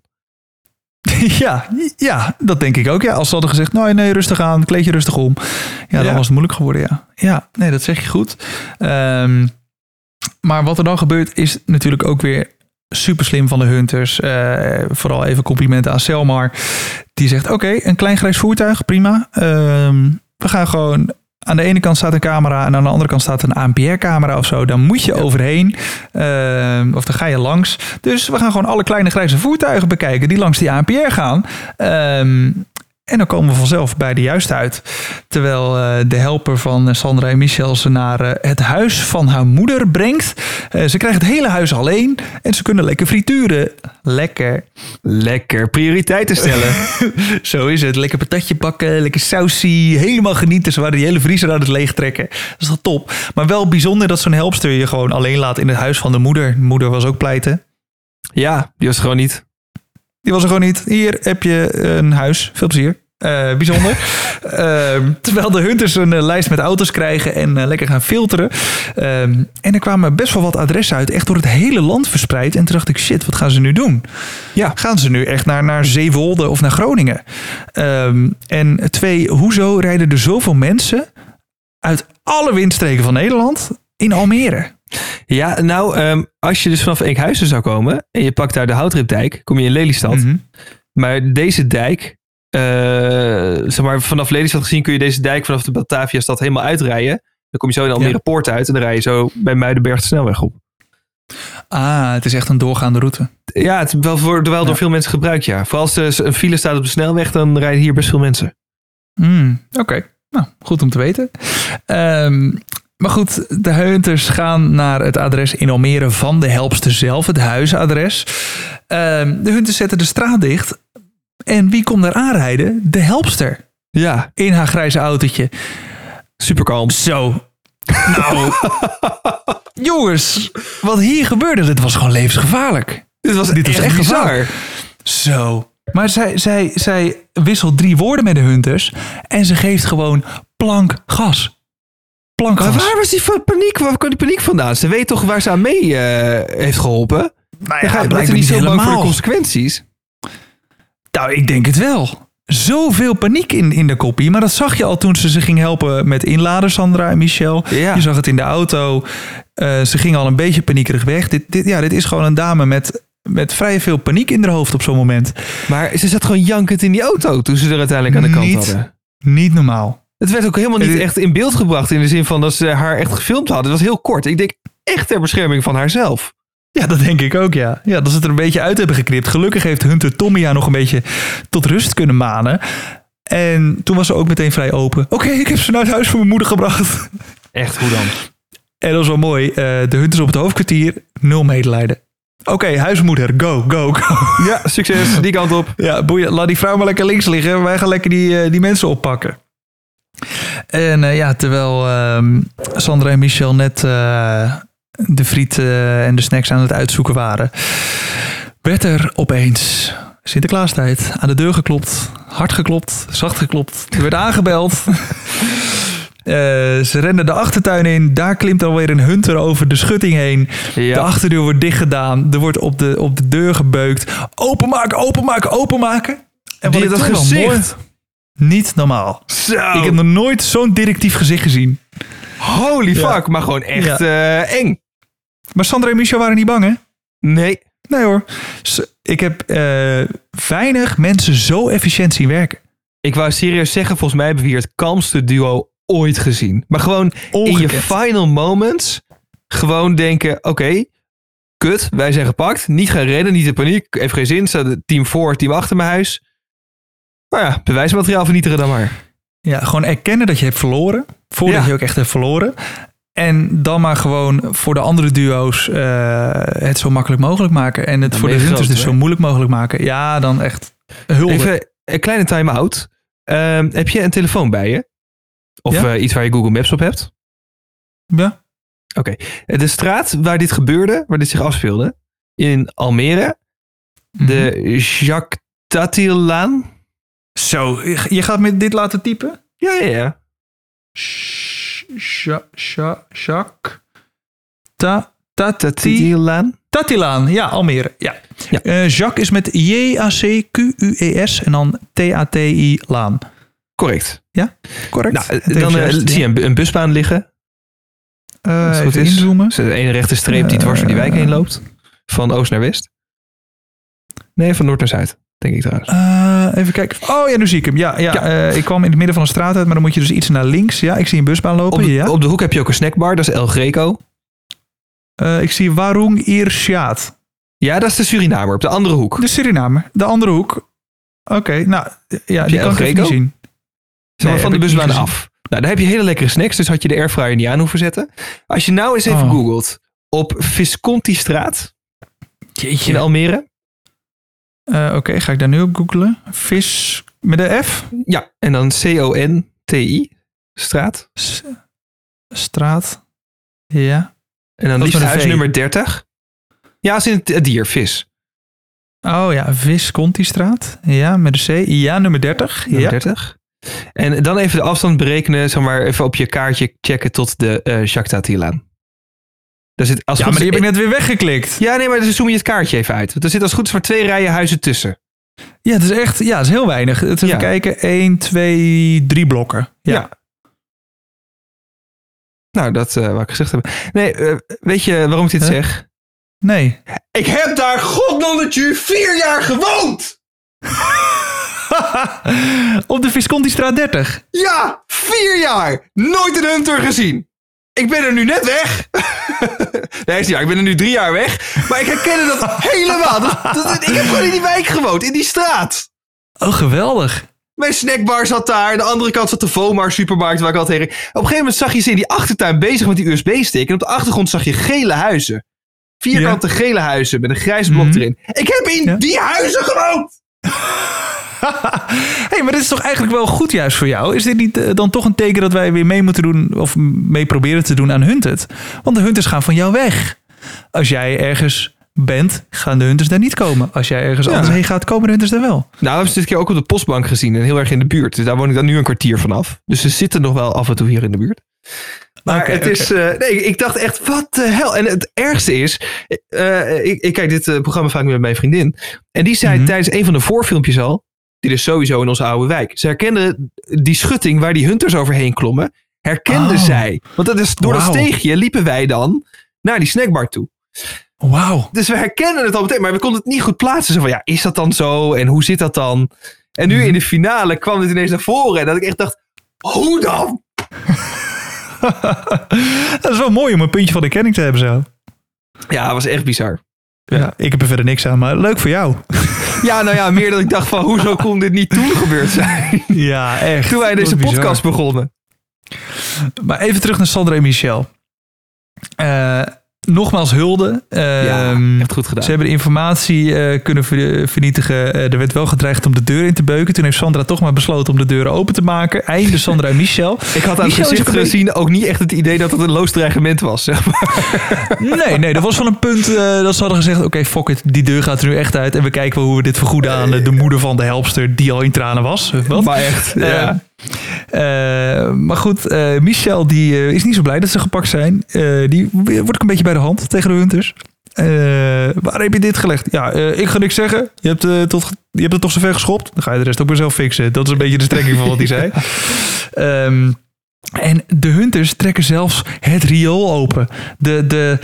Ja, ja, dat denk ik ook. Ja, als ze hadden gezegd, nee, nee, rustig aan, kleed je rustig om. Ja, dan Ja. was het moeilijk geworden, ja. Ja, nee, dat zeg je goed. Ehm, maar wat er dan gebeurt is natuurlijk ook weer super slim van de Hunters. Eh, vooral even complimenten aan Selmar. Die zegt, oké, een klein grijs voertuig, prima. Ehm, we gaan gewoon... Aan de ene kant staat een camera en aan de andere kant staat een ANPR-camera of zo. Dan moet je overheen. Ehm, of dan ga je langs. Dus we gaan gewoon alle kleine grijze voertuigen bekijken die langs die ANPR gaan. Ehm, en dan komen we vanzelf bij de juiste uit. Terwijl eh, de helper van Sandra en Michel ze naar eh, het huis van haar moeder brengt. Eh, ze krijgen het hele huis alleen en ze kunnen lekker frituren. Lekker. Lekker prioriteiten stellen. Zo is het. Lekker patatje bakken, lekker sausie. Helemaal genieten. Ze waren die hele vriezer aan het leegtrekken. Dat is wel top. Maar wel bijzonder dat zo'n helpster je gewoon alleen laat in het huis van de moeder. De moeder was ook pleiten. ja, die was gewoon niet. Die was er gewoon niet. Hier heb je een huis. Veel plezier. Eh, bijzonder. Ehm, terwijl de hunters een eh, lijst met auto's krijgen en eh, lekker gaan filteren. Ehm, en er kwamen best wel wat adressen uit. Echt door het hele land verspreid. En toen dacht ik, shit, wat gaan ze nu doen? Ja. Gaan ze nu echt naar, naar Zeewolde of naar Groningen? Ehm, en twee, hoezo rijden er zoveel mensen uit alle windstreken van Nederland in Almere? Ja, nou, ehm, als je dus vanaf Enkhuizen zou komen... en je pakt daar de Houtripdijk, kom je in Lelystad. Mhm. Maar deze dijk, eh, zeg maar, vanaf Lelystad gezien kun je deze dijk vanaf de Batavia-stad helemaal uitrijden. Dan kom je zo in Almere Ja. Poort uit en dan rij je zo bij Muidenberg de snelweg op. Ah, het is echt een doorgaande route. Ja, het wel, voor, wel door veel mensen gebruikt, ja. Vooral als er een file staat op de snelweg, dan rijden hier best veel mensen. Hmm, Oké, nou goed om te weten. Ehm, maar goed, de Hunters gaan naar het adres in Almere van de helpster zelf, het huisadres. Ehm, de Hunters zetten de straat dicht. En wie komt daar aanrijden? De helpster Ja, in haar grijze autootje. super kalm. Zo. Nou, jongens, wat hier gebeurde, dit was gewoon levensgevaarlijk. Dit was, Dit was echt echt. Zo. Maar zij, zij, zij wisselt drie woorden met de Hunters en ze geeft gewoon plank gas. Maar waar was die van paniek? Waar kwam die paniek vandaan? Ze weet toch waar ze aan mee eh, heeft geholpen? Nou ja, ga je blijkbaar blijkt niet zo bang voor de helemaal. consequenties. Nou, ik denk het wel. Zoveel paniek in, in de koppie. Maar dat zag je al toen ze ze ging helpen met inladen, Sandra en Michel. Ja. Je zag het in de auto. Eh, ze ging al een beetje paniekerig weg. Dit, dit, ja, dit is gewoon een dame met, met vrij veel paniek in haar hoofd op zo'n moment. Maar ze zat gewoon jankend in die auto toen ze er uiteindelijk aan de kant Niet. hadden. Niet normaal. Het werd ook helemaal niet echt in beeld gebracht in de zin van dat ze haar echt gefilmd hadden. Het was heel kort. Ik denk echt ter bescherming van haarzelf. Ja, dat denk ik ook, ja. Ja, dat ze het er een beetje uit hebben geknipt. Gelukkig heeft Hunter Tommy haar nog een beetje tot rust kunnen manen. En toen was ze ook meteen vrij open. Oké, ik heb ze naar het huis van mijn moeder gebracht. Echt, hoe dan? En dat was wel mooi. Eh, de Hunters op het hoofdkwartier, nul medelijden. Oké, huismoeder, go, go, go. Ja, succes. Die kant op. Ja, boeien, laat die vrouw maar lekker links liggen. Wij gaan lekker die, eh, die mensen oppakken. En eh, ja, terwijl ehm, Sandra en Michel net eh, de friet eh, en de snacks aan het uitzoeken waren, werd er opeens Sinterklaastijd aan de deur geklopt. Hard geklopt, zacht geklopt. Er werd aangebeld. Ze renden de achtertuin in. Daar klimt alweer een hunter over de schutting heen. De achterdeur wordt dichtgedaan. Er wordt op de, op de deur gebeukt. Openmaken, openmaken, openmaken. En Die ik dat gezicht. mooi- Niet normaal. Zo. Ik heb nog nooit zo'n directief gezicht gezien. Holy Ja. fuck. Maar gewoon echt Ja. eh, eng. Maar Sandra en Michel waren niet bang, hè? Nee. Nee hoor. Ik heb eh, weinig mensen zo efficiënt zien werken. Ik wou serieus zeggen, volgens mij hebben we hier het kalmste duo ooit gezien. Maar gewoon in je final moments gewoon denken, oké, kut, wij zijn gepakt. Niet gaan redden, niet in paniek. Heeft geen zin. Staat team voor, team achter mijn huis. Nou ja, bewijsmateriaal vernietigen dan maar. Ja, gewoon erkennen dat je hebt verloren. Voordat Ja. je ook echt hebt verloren. En dan maar gewoon voor de andere duo's eh, het zo makkelijk mogelijk maken. En het Dan voor de groot, dus hè? zo moeilijk mogelijk maken. Ja, dan echt hulde. Even, een kleine time-out. Ehm, heb je een telefoon bij je? Of Ja. eh, iets waar je Google Maps op hebt? Ja. Eh, De straat waar dit gebeurde, waar dit zich afspeelde, in Almere, de Mhm. Jacques Tatilaan. Zo, je gaat me dit laten typen? Ja, ja, ja. Sha- Sha- Jacques Ta- Tati- Tatilaan. Tatilaan, ja, Almere. Ja. Ja. Eh, Jacques is met J-A-C-Q-U-E-S en dan T-A-T-I Laan. Correct. Correct? Nou, eh, dan eh, zie je een, een busbaan liggen. Als het goed even is. inzoomen. Dus de ene rechte streep die dwars door die wijk heen loopt. Van oost naar west. Nee, van noord naar zuid, denk ik trouwens. Eh, even kijken. Oh ja, nu zie ik hem. Ja, ja, Ja. eh, ik kwam in het midden van de straat uit, maar dan moet je dus iets naar links. Ja, ik zie een busbaan lopen. Op de, ja. op de hoek heb je ook een snackbar, dat is El Greco. Eh, ik zie Warung Irshaat. Ja, dat is de Surinamer, op de andere hoek. De Surinamer. De andere hoek. Oké, nou ja, die El kan ik niet zien. Zeg maar Nee, van de busbaan af. Nou, daar heb je hele lekkere snacks, dus had je de airfryer niet aan hoeven zetten. Als je nou eens even Oh. googelt op Visconti-straat in Jeetje. Almere. Eh, Oké, ga ik daar nu op googlen. Vis met de F. Ja, en dan C-O-N-T-I, straat. S- straat. Ja. En dan liefst met een huis V. nummer 30. Ja, als in het dier, vis. Oh ja, Visconti-straat. Ja, met de C. Ja, nummer 30. Nummer Ja. 30. En dan even de afstand berekenen, zeg maar, even op je kaartje checken tot de eh Jacques Tatilaan. Daar zit als ja, maar die heb ik net weer weggeklikt. Ja, nee, maar dan zoom je het kaartje even uit. Want er zit als goed is maar twee rijen huizen tussen. Ja, het is echt, ja, het is heel weinig. Het even Ja. kijken. 1, 2, 3 blokken. Ja. Ja. Nou, dat eh wou ik gezegd hebben. Nee, eh, weet je waarom ik dit Huh? zeg? Nee. Ik heb daar godnonnetje vier jaar gewoond! Op de Visconti-straat 30. Ja, vier jaar! Nooit een hunter gezien! Ik ben er nu net weg. nee, is waar. Ik ben er nu drie jaar weg. Maar ik herkende dat helemaal. Dat, dat- ik heb gewoon in die wijk gewoond, in die straat. Oh, geweldig. Mijn snackbar zat daar. Aan de andere kant zat de Vomar supermarkt waar ik altijd heen ging. Op een gegeven moment zag je ze in die achtertuin bezig met die USB-stick. En op de achtergrond zag je gele huizen. Vierkante gele huizen met een grijs blok Mhm. erin. Ik heb in Ja. die huizen gewoond! hey, maar dit is toch eigenlijk wel goed juist voor jou? Is dit niet eh, dan toch een teken dat wij weer mee moeten doen... of mee proberen te doen aan Hunted? Want de Hunters gaan van jou weg. Als jij ergens bent, gaan de Hunters daar niet komen. Als jij ergens Ja. anders heen gaat, komen de Hunters daar wel. Nou, we hebben ze dit keer ook op de postbank gezien. En heel erg in de buurt. Dus daar woon ik dan nu een kwartier vanaf. Dus ze zitten nog wel af en toe hier in de buurt. Maar het is. eh, nee, ik dacht echt, wat de hel. En het ergste is. eh, ik, ik kijk dit eh, programma vaak met mijn vriendin. En die zei Mhm. tijdens een van de voorfilmpjes al. Die is sowieso in onze oude wijk. Ze herkende die schutting waar die hunters overheen klommen. Herkende Oh. zij. Want dat is door dat steegje liepen wij dan naar die snackbar toe. Wauw. Dus we herkennen het al meteen, maar we konden het niet goed plaatsen. Zo van, ja, is dat dan zo? En hoe zit dat dan? En nu Mhm. in de finale kwam dit ineens naar voren. En dat ik echt dacht, hoe dan? dat is wel mooi om een puntje van de kenning te hebben zo. Ja, dat was echt bizar. Ja. ik heb er verder niks aan, maar leuk voor jou. Ja, nou ja, meer dat ik dacht van, hoezo kon dit niet toen gebeurd zijn? Ja, echt. Toen wij deze bizar. podcast begonnen. Maar even terug naar Sandra en Michel. Eh, nogmaals hulde. Ja, Ehm, echt goed gedaan. Ze hebben de informatie eh, kunnen ver- vernietigen. Eh, er werd wel gedreigd om de deur in te beuken. Toen heeft Sandra toch maar besloten om de deuren open te maken. Einde Sandra en Michel. Ik had aan het Michel is gezicht gezien ook niet echt het idee dat het een loos dreigement was. Zeg maar. Nee, nee, dat was van een punt eh, dat ze hadden gezegd... oké, fuck it, die deur gaat er nu echt uit... en we kijken wel hoe we dit vergoeden aan de moeder van de helpster... die al in tranen was. Wat? Maar echt, ja. Eh, maar goed, eh, Michel die, eh, is niet zo blij dat ze gepakt zijn. Die wordt ook een beetje bij de hand tegen de Hunters. Waar heb je dit gelegd? Ja, ik ga niks zeggen. Je hebt, tot, je hebt het toch zover geschopt. Dan ga je de rest ook maar zelf fixen. Dat is een beetje de strekking van wat hij zei. Ehm, en de Hunters trekken zelfs het riool open. De, de,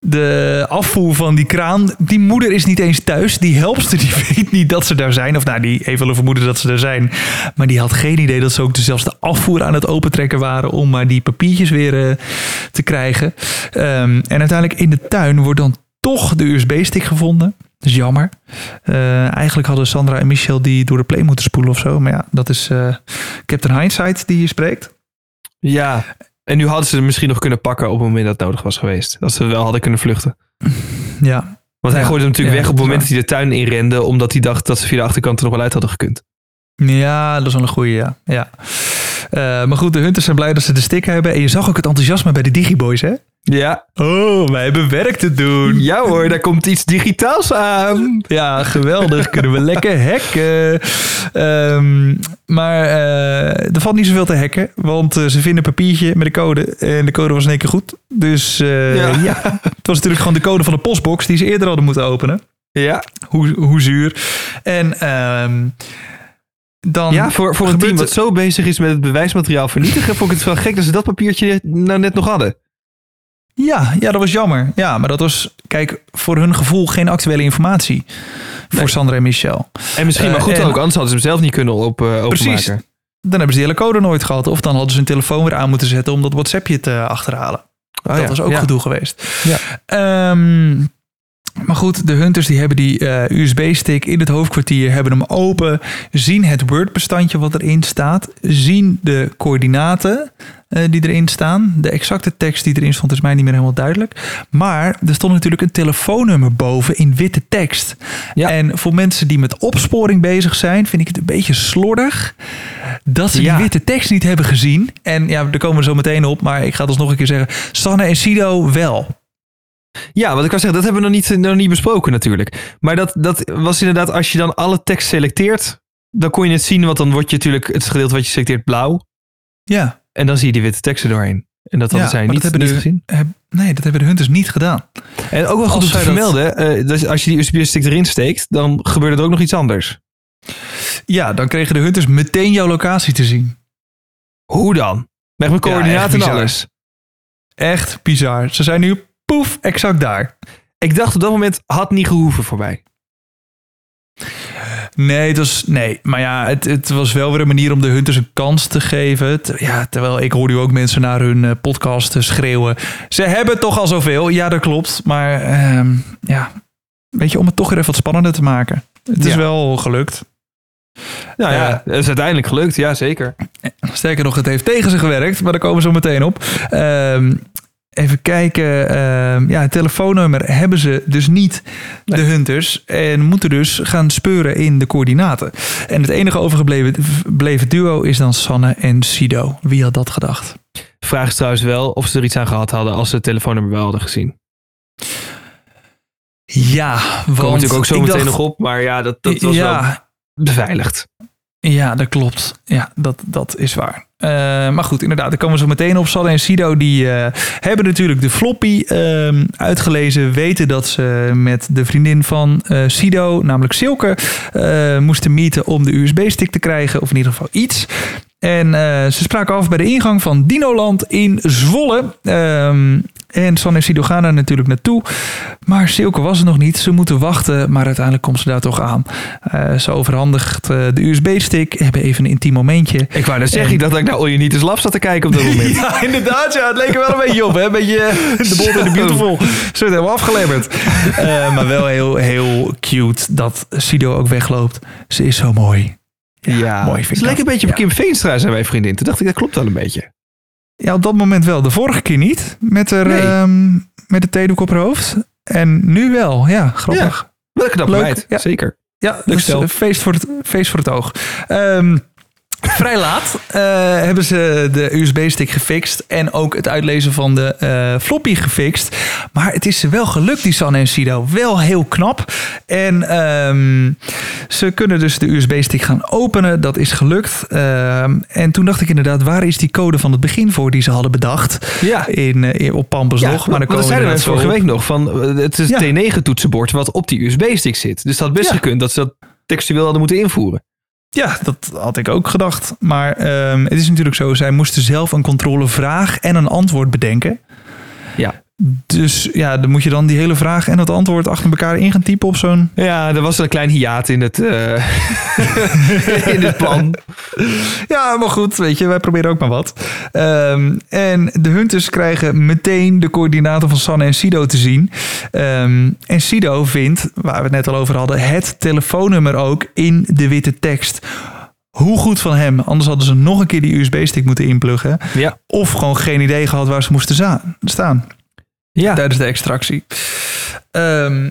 de afvoer van die kraan. Die moeder is niet eens thuis. Die helpster die weet niet dat ze daar zijn. Of nou, die heeft wel een vermoeden dat ze er zijn. Maar die had geen idee dat ze ook zelfs de afvoer aan het opentrekken waren. Om maar die papiertjes weer eh, te krijgen. Ehm, en uiteindelijk in de tuin wordt dan toch de USB-stick gevonden. Dat is jammer. Eh, eigenlijk hadden Sandra en Michel die door de play moeten spoelen of zo. Maar ja, dat is eh, Captain Hindsight die hier spreekt. ja. En nu hadden ze het misschien nog kunnen pakken op het moment dat het nodig was geweest. Dat ze wel hadden kunnen vluchten. Ja, Want hij Ja, gooide hem natuurlijk ja, weg op het moment dat hij de tuin inrende. Omdat hij dacht dat ze via de achterkant er nog wel uit hadden gekund. Ja, dat is wel een goeie, ja. ja. Eh, maar goed, de hunters zijn blij dat ze de stick hebben. En je zag ook het enthousiasme bij de Digiboys, hè? Ja. Oh, wij hebben werk te doen. Ja hoor, daar komt iets digitaals aan. Ja, geweldig. Kunnen we lekker hacken. Ehm, maar eh, er valt niet zoveel te hacken. Want eh, ze vinden een papiertje met de code. En de code was in één keer goed. Dus eh, Ja. ja. het was natuurlijk gewoon de code van de postbox die ze eerder hadden moeten openen. Ja, Hoe, hoe zuur. En ehm, dan ja voor, voor een team wat zo bezig is met het bewijsmateriaal vernietigen, vond ik het wel gek dat ze dat papiertje nou net nog hadden. Ja, ja, dat was jammer. Ja, maar dat was, kijk, voor hun gevoel geen actuele informatie. Voor Nee. Sandra en Michel. En misschien Eh, maar goed en- ook, anders hadden ze hem zelf niet kunnen op, eh Precies. openmaken. Dan hebben ze die hele code nooit gehad. Of dan hadden ze hun telefoon weer aan moeten zetten om dat WhatsAppje te achterhalen. Oh, dat ja. was ook Ja. gedoe geweest. Ja. Ehm, maar goed, de hunters die hebben die eh, USB-stick in het hoofdkwartier, hebben hem open, zien het Word-bestandje wat erin staat, zien de coördinaten eh, die erin staan. De exacte tekst die erin stond is mij niet meer helemaal duidelijk. Maar er stond natuurlijk een telefoonnummer boven in witte tekst. Ja. En voor mensen die met opsporing bezig zijn, vind ik het een beetje slordig dat ze Ja. die witte tekst niet hebben gezien. En ja, daar komen we zo meteen op, maar ik ga het alsnog een keer zeggen. Sanne en Sido wel. Ja, wat ik wou zeggen, dat hebben we nog niet, nog niet besproken natuurlijk. Maar dat, dat was inderdaad, als je dan alle tekst selecteert, dan kon je het zien, want dan wordt je natuurlijk het gedeelte wat je selecteert blauw. Ja, En dan zie je die witte teksten doorheen. En dat hadden Ja, zij niet, dat hebben niet de- gezien. heb- nee, dat hebben de hunters niet gedaan. En ook wel goed om te vermelden, dus als je die USB-stick erin steekt, dan gebeurt er ook nog iets anders. Ja, dan kregen de hunters meteen jouw locatie te zien. Hoe dan? Met mijn coördinaten en alles. Echt bizar. Ze zijn nu poef, exact daar. Ik dacht op dat moment, had niet gehoeven voor mij. Nee, het was, nee. maar ja, het, het was wel weer een manier om de hunters een kans te geven. Ja, terwijl ik hoorde ook mensen naar hun eh, podcast eh, schreeuwen. Ze hebben toch al zoveel. Ja, dat klopt. Maar ehm, ja, weet je, om het toch weer even wat spannender te maken. Het is Ja. wel gelukt. Nou ja, Eh, het is uiteindelijk gelukt, ja zeker. Sterker nog, het heeft tegen ze gewerkt, maar daar komen we zo meteen op. Ehm, even kijken. ehm, ja, het telefoonnummer hebben ze dus niet, de hunters. En moeten dus gaan speuren in de coördinaten. En het enige overgebleven bleven duo is dan Sanne en Sido. Wie had dat gedacht? Vraag is trouwens wel of ze er iets aan gehad hadden als ze het telefoonnummer wel hadden gezien. Ja, want komen natuurlijk ook zo meteen dacht- nog op, maar ja, dat, dat was ja, wel beveiligd. Ja, dat klopt. Ja, dat, dat is waar. Eh, maar goed, inderdaad, daar komen we zo meteen op. Sanne en Sido die eh, hebben natuurlijk de floppy ehm, uitgelezen. Weten dat ze met de vriendin van eh, Sido, namelijk Silke, moesten meeten om de USB-stick te krijgen. Of in ieder geval iets. En ze spraken af bij de ingang van Dinoland in Zwolle. Ehm, en Sanne en Sido gaan er natuurlijk naartoe. Maar Silke was er nog niet. Ze moeten wachten, maar uiteindelijk komt ze daar toch aan. Eh, ze overhandigt eh, de USB-stick. Hebben even een intiem momentje. Ik wou net zeggen, En- dat ik naar All You Need Is Love zat te kijken op dat moment. Ja, inderdaad. Ja, het leek er wel een beetje op. Hè? Een beetje eh, de Bold en de Beautiful. Ze werd helemaal afgeleverd. Maar wel heel, heel cute dat Sido ook wegloopt. Ze is zo mooi. Ja, mooi vind Het leek een beetje op. Kim Veenstra, zijn wij vriendin. Toen dacht ik, dat klopt wel een beetje. Ja, op dat moment wel. De vorige keer niet. Met, Nee. ehm, met de theedoek op haar hoofd. En nu wel. Ja, grappig. Wel een knappe Leuk, meid, ja. zeker. Ja, dus stel. feest voor het, feest voor het oog. Ehm, vrij laat eh, hebben ze de USB-stick gefixt en ook het uitlezen van de eh, floppy gefixt. Maar het is ze wel gelukt, die Sanne en Sido. Wel heel knap. En ehm, ze kunnen dus de USB-stick gaan openen. Dat is gelukt. Ehm, en toen dacht ik inderdaad, waar is die code van het begin voor die ze hadden bedacht? Ja. In, eh, in- op Pampus nog. Maar dan komen dat zeiden we vorige week nog. Van, het is Ja. het T9-toetsenbord wat op die USB-stick zit. Dus dat had best Ja. gekund dat ze dat textueel hadden moeten invoeren. Ja, dat had ik ook gedacht. Maar ehm, het is natuurlijk zo, zij moesten zelf een controlevraag en een antwoord bedenken. Ja. Dus ja, dan moet je dan die hele vraag en het antwoord achter elkaar in gaan typen op zo'n... Ja, er was een klein hiaat in het, eh, in het plan. Ja, maar goed, weet je, wij proberen ook maar wat. Ehm, en de Hunters krijgen meteen de coördinaten van Sanne en Sido te zien. Ehm, en Sido vindt, waar we het net al over hadden, het telefoonnummer ook in de witte tekst. Hoe goed van hem, anders hadden ze nog een keer die USB-stick moeten inpluggen. Ja. Of gewoon geen idee gehad waar ze moesten staan Ja. tijdens de extractie. Ehm,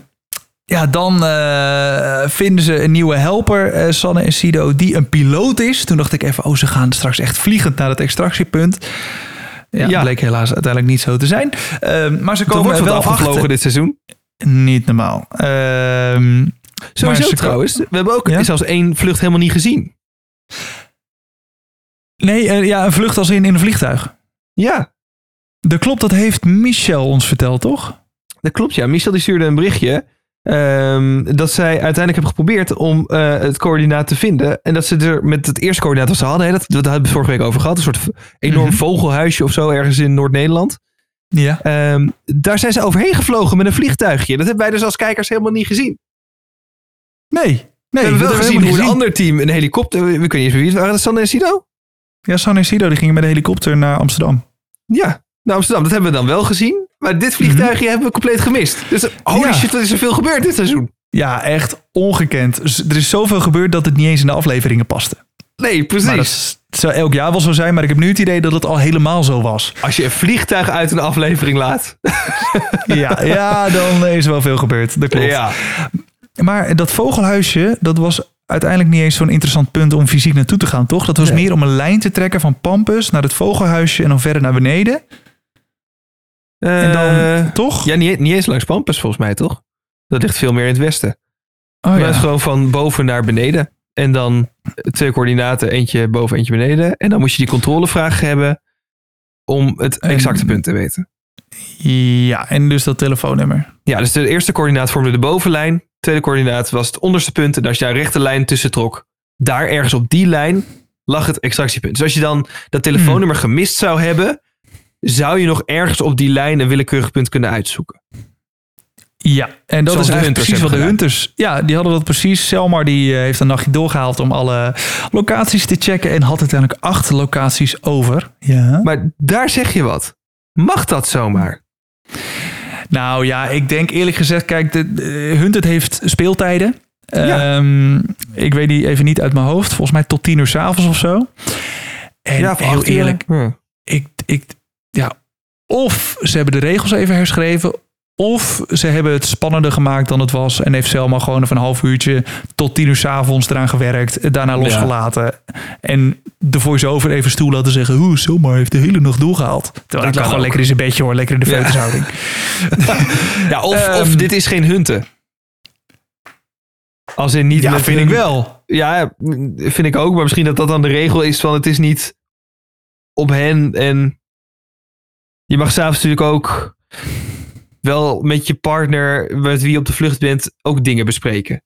ja, dan eh, vinden ze een nieuwe helper, eh, Sanne en Sido, die een piloot is. Toen dacht ik even, oh, ze gaan straks echt vliegend naar het extractiepunt. Ja, Ja. bleek helaas uiteindelijk niet zo te zijn. Ehm, maar ze komen er wel afgevlogen achter. dit seizoen. Niet normaal. Ehm, Sowieso maar ze- trouwens. We hebben ook Ja? zelfs één vlucht helemaal niet gezien. Nee, eh, ja, een vlucht als in, in een vliegtuig. Ja, Dat klopt, dat heeft Michel ons verteld, toch? dat klopt ja. Michel die stuurde een berichtje. ehm, dat zij uiteindelijk hebben geprobeerd om eh, het coördinaat te vinden. En dat ze er met het eerste coördinaat wat ze hadden, hè, dat, dat hebben we vorige week over gehad. Een soort enorm Mhm. vogelhuisje of zo ergens in Noord-Nederland. Ja. Ehm, daar zijn ze overheen gevlogen met een vliegtuigje. Dat hebben wij dus als kijkers helemaal niet gezien. Nee. Nee, we hebben dat wel gezien hoe een ander team een helikopter... We kunnen niet eens wie het waren. Dat en Sido? Ja, Sanne en Sido die gingen met de helikopter naar Amsterdam. Ja, naar Amsterdam. Dat hebben we dan wel gezien. Maar dit vliegtuigje hebben we compleet gemist. Dus holy Mhm. Ja. shit, wat is er veel gebeurd dit seizoen? Ja, echt ongekend. Er is zoveel gebeurd dat het niet eens in de afleveringen paste. Nee, precies. Maar dat zou elk jaar wel zo zijn, maar ik heb nu het idee dat het al helemaal zo was. Als je een vliegtuig uit een aflevering laat. Ja, ja dan is er wel veel gebeurd. Dat klopt. Ja. Maar dat vogelhuisje, dat was uiteindelijk niet eens zo'n interessant punt om fysiek naartoe te gaan, toch? Dat was Nee. meer om een lijn te trekken van Pampus naar het vogelhuisje en dan verder naar beneden. En dan, Eh, toch? ja, niet, niet eens langs Pampus volgens mij, toch? Dat ligt veel meer in het westen. oh, Maar ja. het is gewoon van boven naar beneden. En dan twee coördinaten, eentje boven, eentje beneden. En dan moet je die controlevraag hebben om het En- exacte punt te weten. ja, en dus dat telefoonnummer. Ja, dus de eerste coördinaat vormde de bovenlijn. De tweede coördinaat was het onderste punt. En als je daar een rechte lijn tussen trok, daar ergens op die lijn lag het extractiepunt. Dus als je dan dat telefoonnummer gemist zou hebben, zou je nog ergens op die lijn een willekeurig punt kunnen uitzoeken. Ja, en dat Zoals is eigenlijk precies wat de Hunters... Ja, die hadden dat precies. Selmar die eh, heeft een nachtje doorgehaald om alle locaties te checken... en had uiteindelijk acht locaties over. Ja. Maar daar zeg je wat. Mag dat zomaar? Nou ja, ik denk eerlijk gezegd... Kijk, de, de Hunted heeft speeltijden. Ja. Ehm, ik weet die even niet uit mijn hoofd. Volgens mij tot tien uur s'avonds of zo. En voor heel eerlijk, Ja. ik, ik, ja, of ze hebben de regels even herschreven, of ze hebben het spannender gemaakt dan het was en heeft Selma gewoon van een half uurtje tot tien uur 's avonds eraan gewerkt, daarna losgelaten en de voice-over even stoel laten zeggen, hoe Selma heeft de hele nacht doorgehaald. Terwijl ik lag gewoon ook. lekker in zijn bedje hoor, lekker in de feutushouding. Ja, of, Ehm. of dit is geen hunten. Als in niet Ja, vind hun- ik wel. Ja, vind ik ook. Maar misschien dat dat dan de regel is van het is niet op hen. En je mag s'avonds natuurlijk ook wel met je partner, met wie je op de vlucht bent, ook dingen bespreken.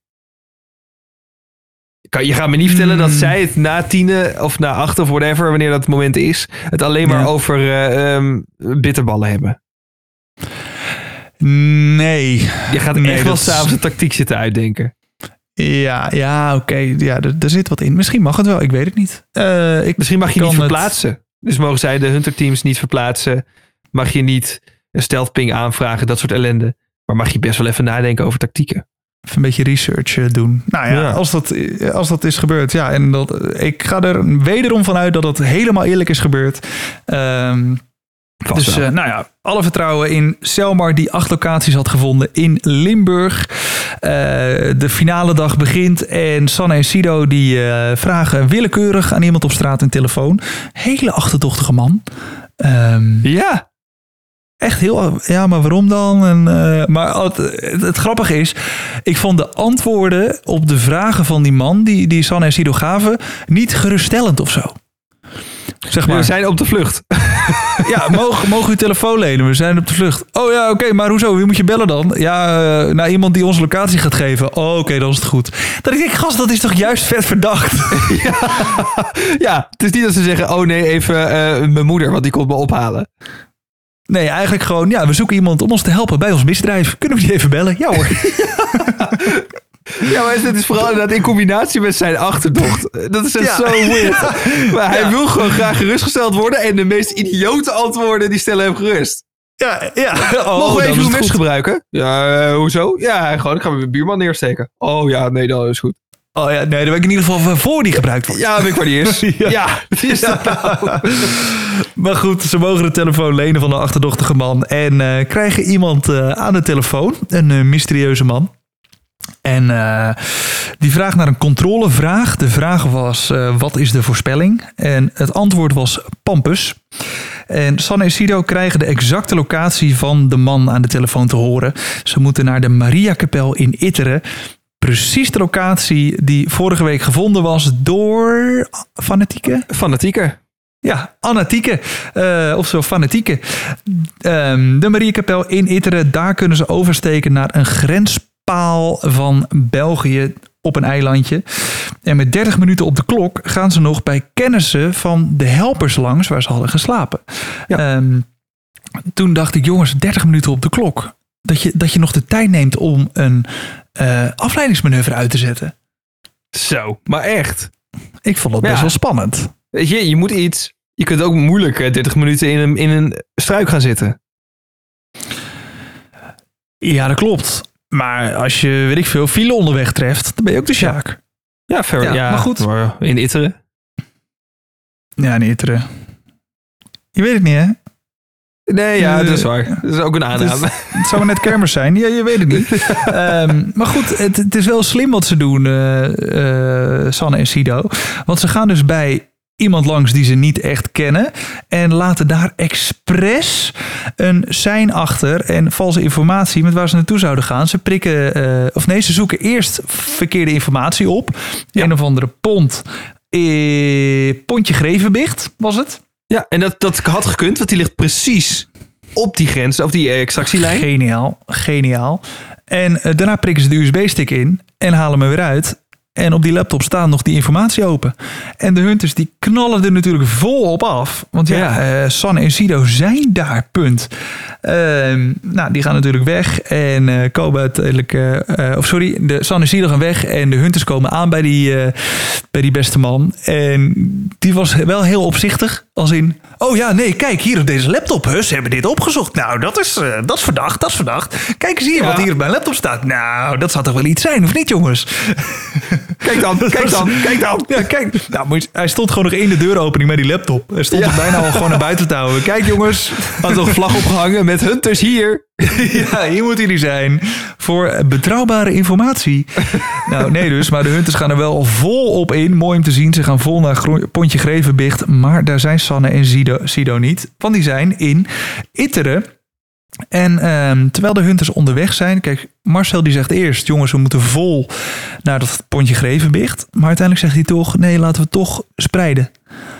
Kan- Je gaat me niet vertellen dat Hmm. zij het na tienen of na acht of whatever, wanneer dat moment is, het alleen maar Ja. over eh, ehm, bitterballen hebben. Nee. Je gaat Nee, echt wel s'avonds een tactiek zitten uitdenken. Ja, ja oké. Ja, er, er zit wat in. Misschien mag het wel, ik weet het niet. Eh, ik, Misschien mag je niet het- verplaatsen. Dus mogen zij de hunterteams niet verplaatsen. Mag je niet een stealth ping aanvragen, dat soort ellende. Maar mag je best wel even nadenken over tactieken. Even een beetje research eh, doen. Nou ja, Ja. Als, dat, als dat is gebeurd. Ja, en dat, ik ga er wederom vanuit dat het helemaal eerlijk is gebeurd. Ehm, Vast dus eh, nou ja, alle vertrouwen in Selmar die acht locaties had gevonden in Limburg. Eh, de finale dag begint en Sanne en Sido die eh, vragen willekeurig aan iemand op straat een telefoon. Hele achterdochtige man. Ehm, ja, echt heel. Ja, maar waarom dan? En, eh, maar het, het, het grappige is, ik vond de antwoorden op de vragen van die man, die, die Sanne en Sido gaven, niet geruststellend of zo. Zeg we maar, zijn op de vlucht. ja, mogen, mogen uw telefoon lenen? We zijn op de vlucht. Oh ja, oké, maar hoezo? Wie moet je bellen dan? Ja, eh, naar iemand die onze locatie gaat geven. Oh, oké, dan is het goed. Dat ik denk, gast, dat is toch juist vet verdacht? ja, het is niet dat ze zeggen, oh nee, even eh, mijn moeder, want die komt me ophalen. Nee, eigenlijk gewoon, ja, we zoeken iemand om ons te helpen bij ons misdrijf. Kunnen we die even bellen? Ja hoor. Ja, maar het is vooral inderdaad in combinatie met zijn achterdocht. Dat is echt Ja. zo weird. Maar hij Ja. wil gewoon graag gerustgesteld worden. En de meest idiote antwoorden, die stellen hem gerust. Ja, ja. Oh, Mogen we even uw mes gebruiken? Ja, eh, hoezo? Ja, gewoon, ik ga mijn buurman neersteken. Oh ja, nee, dat is goed. Oh ja, nee, dan ben ik in ieder geval voor die gebruikt wordt. Ja, weet ik waar die is. Ja. ja. is dat nou. Maar goed, ze mogen de telefoon lenen van de achterdochtige man. En eh, krijgen iemand eh, aan de telefoon. Een eh, mysterieuze man. En die vraag naar een controlevraag. De vraag was, wat is de voorspelling? En het antwoord was Pampus. En Sanne en Sido krijgen de exacte locatie van de man aan de telefoon te horen. Ze moeten naar de Mariakapel in Itteren. Precies de locatie die vorige week gevonden was door fanatieke. Fanatieke. Ja, Anatieke, eh of zo fanatieke. Ehm, de Mariakapel in Itteren, daar kunnen ze oversteken naar een grenspaal van België op een eilandje. En met 30 minuten op de klok gaan ze nog bij kennissen van de helpers langs waar ze hadden geslapen. Ehm, toen dacht ik, jongens, 30 minuten op de klok. Dat je, dat je nog de tijd neemt om een eh, afleidingsmanoeuvre uit te zetten. Zo, maar echt. Ik vond dat best wel spannend. Weet je, je moet iets. Je kunt ook moeilijk eh, 30 minuten in een, in een struik gaan zitten. Ja, dat klopt. Maar als je, weet ik veel, file onderweg treft, dan ben je ook de Sjaak. Ja, fair. Ja, Ja, maar goed. maar in Itteren. Ja, niet Itteren. Je weet het niet, hè? Nee, ja, Eh, dat is waar. Dat is ook een aanname. Het zou net kermis zijn. Ja, je weet het niet. Ehm, maar goed, het, het is wel slim wat ze doen, eh, eh, Sanne en Sido. Want ze gaan dus bij iemand langs die ze niet echt kennen. En laten daar expres een sein achter en valse informatie met waar ze naartoe zouden gaan. Ze prikken, of nee, ze zoeken eerst verkeerde informatie op. Een of andere pont. Eh, pontje Grevenbicht was het. Ja, en dat, dat had gekund, want die ligt precies op die grens, op die eh, extractielijn. Geniaal, geniaal. En eh, daarna prikken ze de USB-stick in en halen hem weer uit. En op die laptop staat nog die informatie open. En de hunters die knallen er natuurlijk volop af. Want ja, Ja. eh, Sanne en Sido zijn daar, punt. Ehm, nou, die gaan natuurlijk weg en eh, komen uiteindelijk... eh, of sorry, de Sanne en Sido gaan weg en de hunters komen aan bij die, bij die beste man. En die was wel heel opzichtig. Als in, oh ja, nee, kijk, hier op deze laptop, ze hebben dit opgezocht. Nou, dat is, dat is verdacht, dat is verdacht. Kijk eens hier Ja. wat hier op mijn laptop staat. Nou, dat zou toch wel iets zijn, of niet, jongens? Kijk dan, kijk dan, kijk dan. Ja, kijk. Nou, hij stond gewoon nog in de deuropening met die laptop. Hij stond Ja. er bijna al gewoon naar buiten te houden. Kijk, jongens. Had nog een vlag opgehangen met Hunters hier. ja, hier moeten jullie zijn. Voor betrouwbare informatie. nou, nee dus. Maar de hunters gaan er wel vol op in. Mooi om te zien. Ze gaan vol naar Gro- Pontje Grevenbicht. Maar daar zijn Sanne en Sido, Sido niet. Want die zijn in Itteren. En ehm, terwijl de hunters onderweg zijn... Kijk, Marcel die zegt eerst... jongens, we moeten vol naar dat Pontje Grevenbicht. Maar uiteindelijk zegt hij toch... nee, laten we toch spreiden.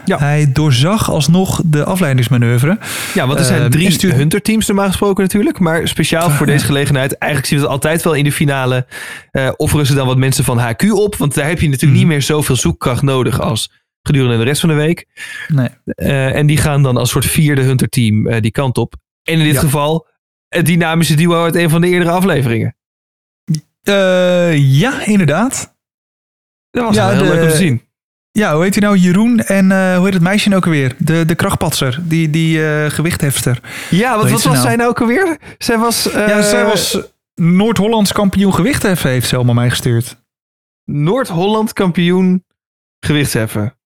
Ja. Hij doorzag alsnog de afleidingsmanoeuvre. Ja, want er zijn Ehm, drie en stuurt- Hunter-teams normaal gesproken natuurlijk. Maar speciaal voor deze gelegenheid, eigenlijk zien we het altijd wel in de finale. eh offeren ze dan wat mensen van HQ op. Want daar heb je natuurlijk Mhm. niet meer zoveel zoekkracht nodig als gedurende de rest van de week. Nee. Eh, en die gaan dan als soort vierde Hunter-team eh, die kant op. En in dit Ja. geval het dynamische duo uit een van de eerdere afleveringen. Eh, ja, inderdaad. Dat was Ja, heel de- leuk om te zien. Ja, hoe heet hij nou? Jeroen en eh, hoe heet het meisje nou ook alweer? De, de krachtpatser, die, die eh, gewichthefster. Ja, wat, wat was nou? zij nou ook alweer? Zij was, ja, zij was Noord-Hollands kampioen gewichtheffen, heeft ze allemaal mij gestuurd. Noord-Holland kampioen gewichtsheffen.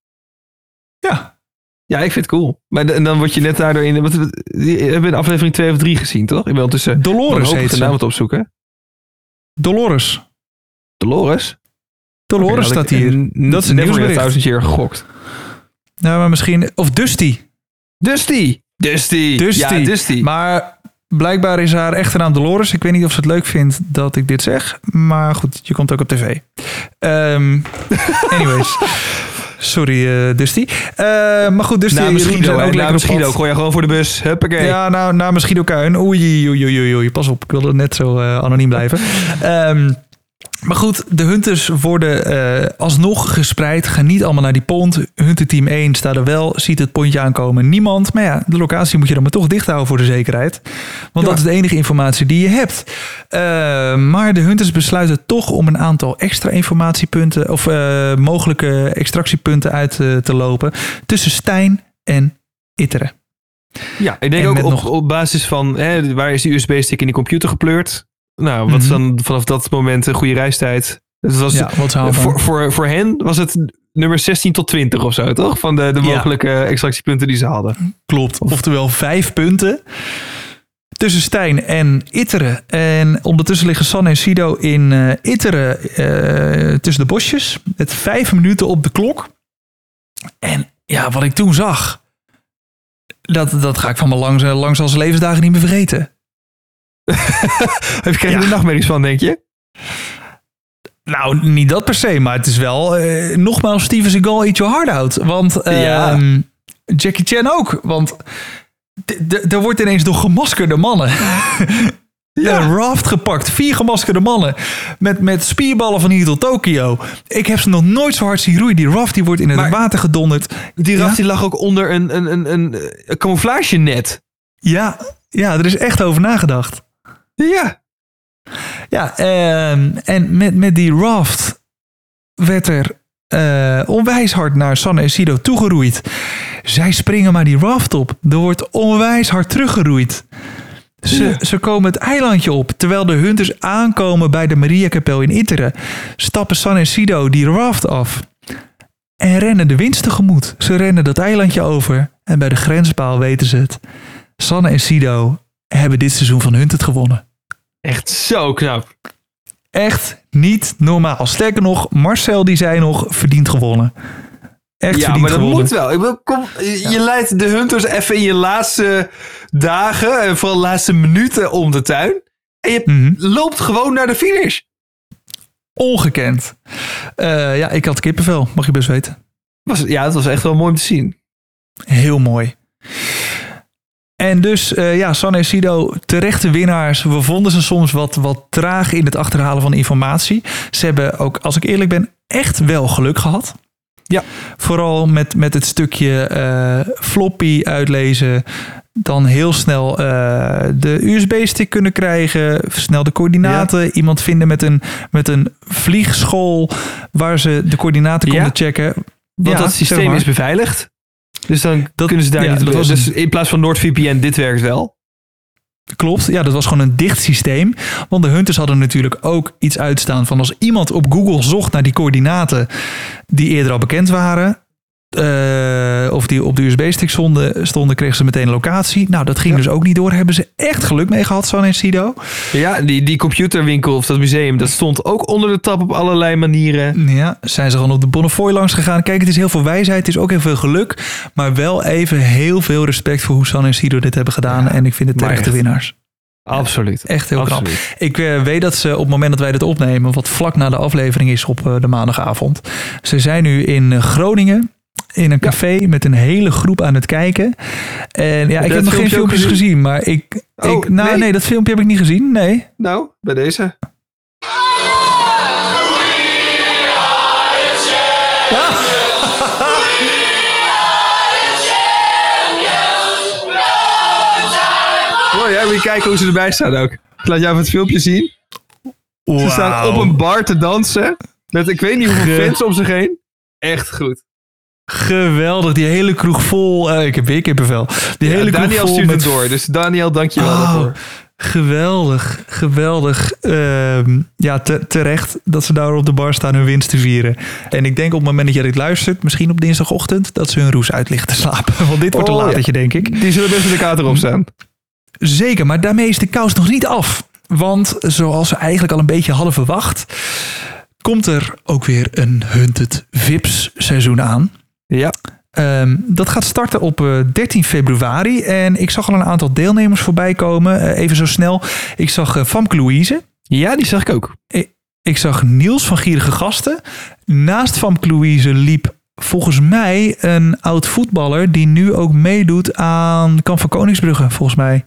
Ja. Ik vind het cool. Maar de- en dan word je net daardoor in... Wat, die hebben in aflevering 2 of 3 gezien, toch? Ik ben ondertussen Dolores heet de naam het opzoeken. Dolores. Dolores? Dolores staat hier. n- Dat is een nieuwsbericht. thousand year gegokt. Nou, maar misschien... Of Dusty. Dusty! Dusty! Dusty. Ja, Dusty. Maar blijkbaar is haar echte naam Dolores. Ik weet niet of ze het leuk vindt dat ik dit zeg. Maar goed, je komt ook op tv. Ehm, anyways. Sorry, eh, Dusty. Eh, maar goed, Dusty zijn hè? ook. Guido. Gooi je gewoon voor de bus. Huppakee. Ja, nou, namens Guido Kuin. Oei, oei, oei, oei, oei. Pas op, ik wilde net zo eh, anoniem blijven. Ehm, maar goed, de hunters worden eh, alsnog gespreid. Gaan niet allemaal naar die pont. Hunter team 1 staat er wel, ziet het pontje aankomen. Niemand. Maar ja, de locatie moet je dan maar toch dicht houden voor de zekerheid. Want Ja. dat is de enige informatie die je hebt. Eh, maar de hunters besluiten toch om een aantal extra informatiepunten... of eh, mogelijke extractiepunten uit te lopen... tussen Stijn en Itteren. Ja, ik denk En ook op, nog- op basis van hè, waar is die USB-stick in die computer gepleurd? Nou, wat is Mhm. dan vanaf dat moment een goede reistijd? Dus het was, Ja, wat voor, voor, voor hen was het nummer 16 tot 20 of zo, toch? Van de, de Ja. mogelijke extractiepunten die ze hadden. Klopt. Oftewel vijf punten tussen Stijn en Itteren. En ondertussen liggen Sanne en Sido in eh Itteren eh, tussen de bosjes. Met vijf minuten op de klok. En ja, wat ik toen zag, dat, dat ga ik van mijn langs, langs als levensdagen niet meer vergeten. Heb je er Ja. de nachtmerries van, denk je? Nou, niet dat per se, maar het is wel eh, nogmaals Steven Seagal Eat Your Heart Out. Want Ja. ehm, Jackie Chan ook. Want er wordt ineens door gemaskerde mannen een raft gepakt. Vier gemaskerde mannen met, met spierballen van hier tot Tokio. Ik heb ze nog nooit zo hard zien roeien. Die raft die wordt in het Maar- water gedonderd. Die Ja? raft die lag ook onder een, een, een, een, een camouflagenet. Ja, ja, er is echt over nagedacht. Ja. Ja, ehm, en met, met die raft werd er eh, onwijs hard naar Sanne en Sido toegeroeid. Zij springen maar die raft op. Er wordt onwijs hard teruggeroeid. Ze, Ja. ze komen het eilandje op. Terwijl de hunters aankomen bij de Mariakapel in Itteren, stappen Sanne en Sido die raft af. En rennen de winst tegemoet. Ze rennen dat eilandje over. En bij de grenspaal weten ze het. Sanne en Sido hebben dit seizoen van Hunt het gewonnen. Echt zo knap. Echt niet normaal. Sterker nog, Marcel die zei nog, verdient gewonnen. Echt ja, maar dat gewonnen. moet wel. Ik bedoel, kom, je leidt de Hunters even in je laatste dagen en vooral de laatste minuten om de tuin. En je Mhm. loopt gewoon naar de finish. Ongekend. Eh, ja, ik had kippenvel, mag je best weten. Was, ja, het was echt wel mooi om te zien. Heel mooi. En dus, eh, ja, Sanne en Sido, terechte winnaars. We vonden ze soms wat, wat traag in het achterhalen van informatie. Ze hebben ook, als ik eerlijk ben, echt wel geluk gehad. Ja. Vooral met, met het stukje eh, floppy uitlezen. Dan heel snel eh, de USB-stick kunnen krijgen. Snel de coördinaten. Iemand vinden met een, met een vliegschool waar ze de coördinaten konden Ja. checken. Want Ja, dat zeg systeem maar. is beveiligd. Dus dan Dat- kunnen ze daar ja, niet... dat was dus in plaats van NordVPN, dit werkt wel. Klopt, ja, dat was gewoon een dicht systeem. Want de hunters hadden natuurlijk ook iets uitstaan van als iemand op Google zocht naar die coördinaten die eerder al bekend waren. Eh, of die op de USB-stick stonden, stonden, kregen ze meteen een locatie. Nou, dat ging Ja. dus ook niet door. Hebben ze echt geluk mee gehad, San en Sido. Ja, die, die computerwinkel of dat museum, dat stond ook onder de tap op allerlei manieren. Ja, zijn ze gewoon op de Bonnefoy langs gegaan. Kijk, het is heel veel wijsheid, het is ook heel veel geluk. Maar wel even heel veel respect voor hoe San en Sido dit hebben gedaan. en ik vind het terechte echt. winnaars. Absoluut. Echt heel knap. Absoluut. Ik eh, weet dat ze op het moment dat wij dit opnemen, wat vlak na de aflevering is op eh, de maandagavond. Ze zijn nu in Groningen. In een café met een hele groep aan het kijken. En ja, ik dat heb nog geen filmpjes gezien? gezien, maar ik. Oh, ik nou, nee? nee? dat filmpje heb ik niet gezien. Nee. Nou, bij deze. Mooi, hè? Moet je kijken hoe ze erbij staan ook. Ik laat jou even het filmpje zien. Ze staan op een bar te dansen. Met ik weet niet hoeveel Ge- fans om zich heen. Echt goed. Geweldig, die hele kroeg vol. eh, ik heb weer kippenvel. Die hele kroeg Daniel vol stuurt met het door. Dus Daniel, dank je wel Oh, daarvoor. geweldig, geweldig. Ehm, ja, te- terecht dat ze daar op de bar staan hun winst te vieren. En ik denk op het moment dat jij dit luistert, misschien op dinsdagochtend, dat ze hun roes uit liggen te slapen. Want dit wordt Oh, een ja. latertje, denk ik. Die zullen best met de kaart erop staan. Zeker, maar daarmee is de kous nog niet af. Want zoals we eigenlijk al een beetje hadden verwacht, komt er ook weer een Hunted Vips seizoen aan. Ja. Ehm, dat gaat starten op eh, 13 februari. En ik zag al een aantal deelnemers voorbij komen. Eh, even zo snel. Ik zag eh, Famke Louise. Ja, die zag ik ook. Ik zag Niels van Gierige Gasten. Naast Famke Louise liep volgens mij een oud voetballer... die nu ook meedoet aan Kamp van Koningsbrugge, volgens mij.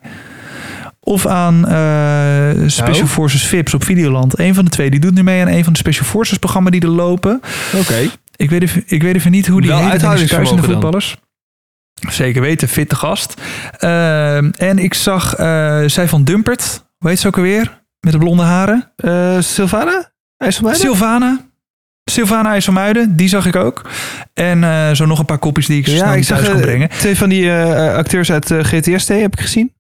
Of aan eh, Special Oh. Forces Vips op Videoland. Een van de twee. Die doet nu mee aan een van de Special Forces programma die er lopen. Oké. Ik weet even, ik weet even niet hoe die heet. de dan. voetballers. Zeker weten, fitte gast. Ehm, en ik zag eh, zij van Dumpert. Hoe heet ze ook alweer? Met de blonde haren. Eh, Sylvana? IJsselmeiden? Sylvana. Sylvana IJsselmuiden, die zag ik ook. En eh, zo nog een paar kopjes die ik zo snel ja, ik zag thuis kon brengen. twee van die acteurs uit GTST heb ik gezien.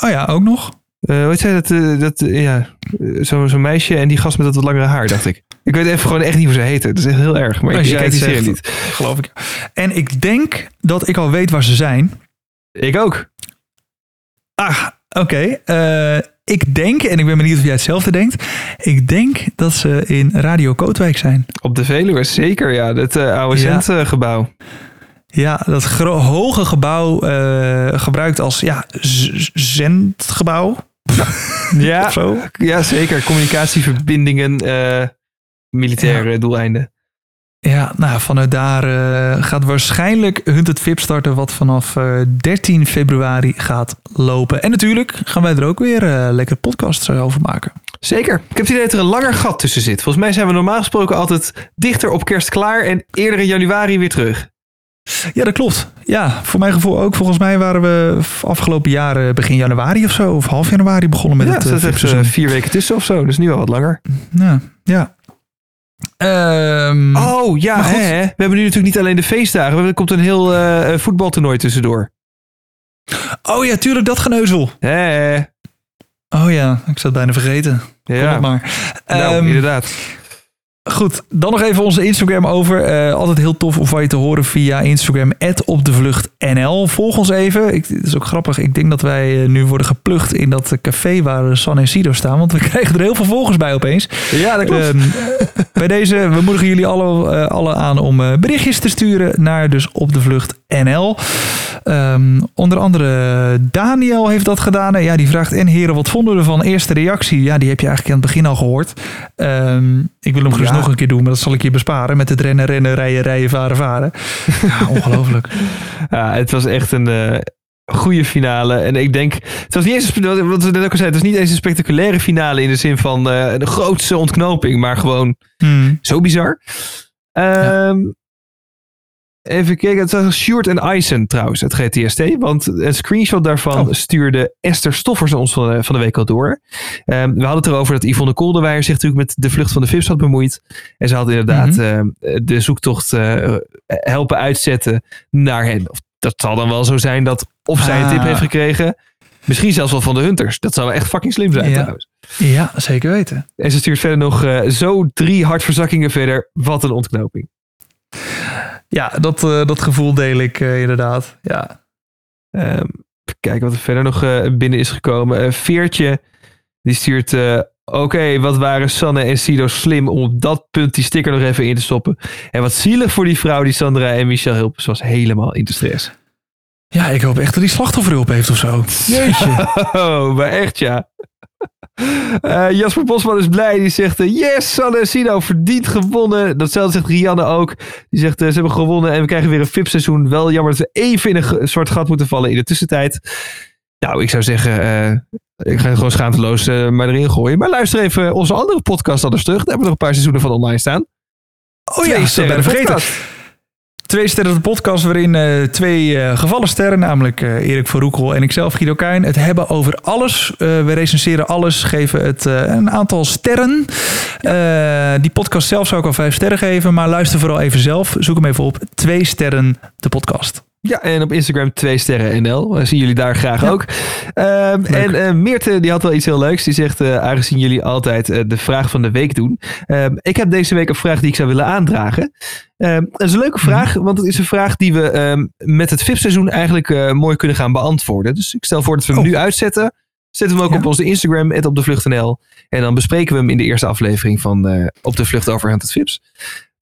Oh ja, ook nog. Hoe heet zij dat? dat ja, zo'n zo meisje en die gast met dat wat langere haar, dacht ik. Ik weet even gewoon echt niet hoe ze heten. Dat is echt heel erg. Maar ik, Als ik kijk die het serie niet. Geloof ik. En ik denk dat ik al weet waar ze zijn. Ik ook. Ah, Oké, eh, ik denk, en ik ben benieuwd of jij hetzelfde denkt. Ik denk dat ze in Radio Kootwijk zijn. Op de Veluwe, zeker ja. Het eh, oude Ja. Zendgebouw. Ja, dat hoge gebouw eh, gebruikt als ja, zendgebouw Ja, zo. ja, zeker. Communicatieverbindingen, militaire doeleinden. Ja, nou, vanuit daar eh, gaat waarschijnlijk Hunted VIP starten, wat vanaf eh, 13 februari gaat lopen. En natuurlijk gaan wij er ook weer eh, lekker podcasts over maken. Zeker. Ik heb het idee dat er een langer gat tussen zit. Volgens mij zijn we normaal gesproken altijd dichter op kerst klaar en eerder in januari weer terug. Ja, dat klopt. Ja, voor mijn gevoel ook. Volgens mij waren we afgelopen jaar eh, begin januari of zo, of half januari begonnen met ja, het uh, zit echt eh, vier weken tussen of zo. Dus nu al wat langer. Ja, ja. Ehm, Oh ja, hè, hè. we hebben nu natuurlijk niet alleen de feestdagen. Er komt een heel eh, voetbaltoernooi tussendoor. oh ja, tuurlijk, dat geneuzel. Hè. Oh ja, ik zat bijna vergeten. Kom Ja, maar. nou, Ehm, inderdaad. Goed, dan nog even onze Instagram over. Eh, altijd heel tof om van je te horen via Instagram, op de vlucht NL. Volg ons even. Ik, het is ook grappig. Ik denk dat wij eh, nu worden geplucht in dat eh, café waar San en Sido staan. Want we krijgen er heel veel volgers bij opeens. Ja, dat klopt. Ehm, bij deze, we moedigen jullie alle, alle aan om berichtjes te sturen naar dus op de vlucht NL. Ehm, onder andere Daniel heeft dat gedaan. Ja, die vraagt, en heren, wat vonden we ervan? Eerste reactie, ja, die heb je eigenlijk aan het begin al gehoord. Ehm, ik wil hem gerust Ja. nog een keer doen, maar dat zal ik je besparen. Met het rennen, rennen, rijden, rijden, varen, varen. Ja, ongelooflijk. Ja, het was echt een eh, goede finale. En ik denk, het was niet eens, een- wat we net ook al zeiden, het was niet eens een spectaculaire finale in de zin van eh, de grootste ontknoping, maar gewoon Hmm. zo bizar. Ehm, Even kijken, het was Sjoerd en Eisen trouwens, het GTST. Want een screenshot daarvan Oh. stuurde Esther Stoffers ons van de, van de week al door. Ehm, we hadden het erover dat Yvonne Kolderweijer zich natuurlijk met de vlucht van de VIPS had bemoeid. En ze had inderdaad Mhm. ehm, de zoektocht eh, helpen uitzetten naar hen. Of dat zal dan wel zo zijn dat of zij een tip Ah. heeft gekregen. Misschien zelfs wel van de Hunters. Dat zou wel echt fucking slim zijn Ja. trouwens. Ja, zeker weten. En ze stuurt verder nog eh, zo drie hartverzakkingen verder. Wat een ontknoping. Ja, dat, eh, dat gevoel deel ik eh, inderdaad. Ja. Ehm, even kijken wat er verder nog eh, binnen is gekomen. Veertje, die stuurt... eh, Oké, wat waren Sanne en Sido slim om op dat punt die sticker nog even in te stoppen. En wat zielig voor die vrouw die Sandra en Michel hielpen. Ze was helemaal in de stress. ja, ik hoop echt dat die slachtofferhulp heeft of zo. Jeetje. Oh, maar echt ja. Eh, Jasper Bosman is blij. Die zegt, eh, yes, Sanne en Sido verdient gewonnen. Datzelfde zegt Rianne ook. Die zegt, eh, ze hebben gewonnen en we krijgen weer een VIP-seizoen. Wel jammer dat we even in een soort gat moeten vallen in de tussentijd. Nou, ik zou zeggen, ik ga het gewoon schaamteloos maar erin gooien. Maar luister even onze andere podcast anders terug. Daar hebben we nog een paar seizoenen van online staan. Oh ja, ik ben vergeten. Twee sterren de podcast waarin eh, twee eh, gevallen sterren, namelijk eh, Erik van Roekel en ikzelf, Guido Kuin, het hebben over alles. We recenseren alles, geven het een aantal sterren. Die podcast zelf zou ik al vijf sterren geven, maar luister vooral even zelf. Zoek hem even op. Twee sterren de podcast. Ja, en op Instagram 2 sterren NL. Eh, zien jullie daar graag ook. Ehm, en eh, Meerte die had wel iets heel leuks. Die zegt, eh, aangezien jullie altijd eh, de vraag van de week doen. ehm, ik heb deze week een vraag die ik zou willen aandragen. Ehm, dat is een leuke vraag, want het is een vraag die we met het VIP-seizoen eigenlijk mooi kunnen gaan beantwoorden. Dus ik stel voor dat we hem Oh. nu uitzetten. Zetten we hem ook Ja. op onze Instagram, het op de vlucht.nl. En dan bespreken we hem in de eerste aflevering van Op de Vlucht over Hunted Vips.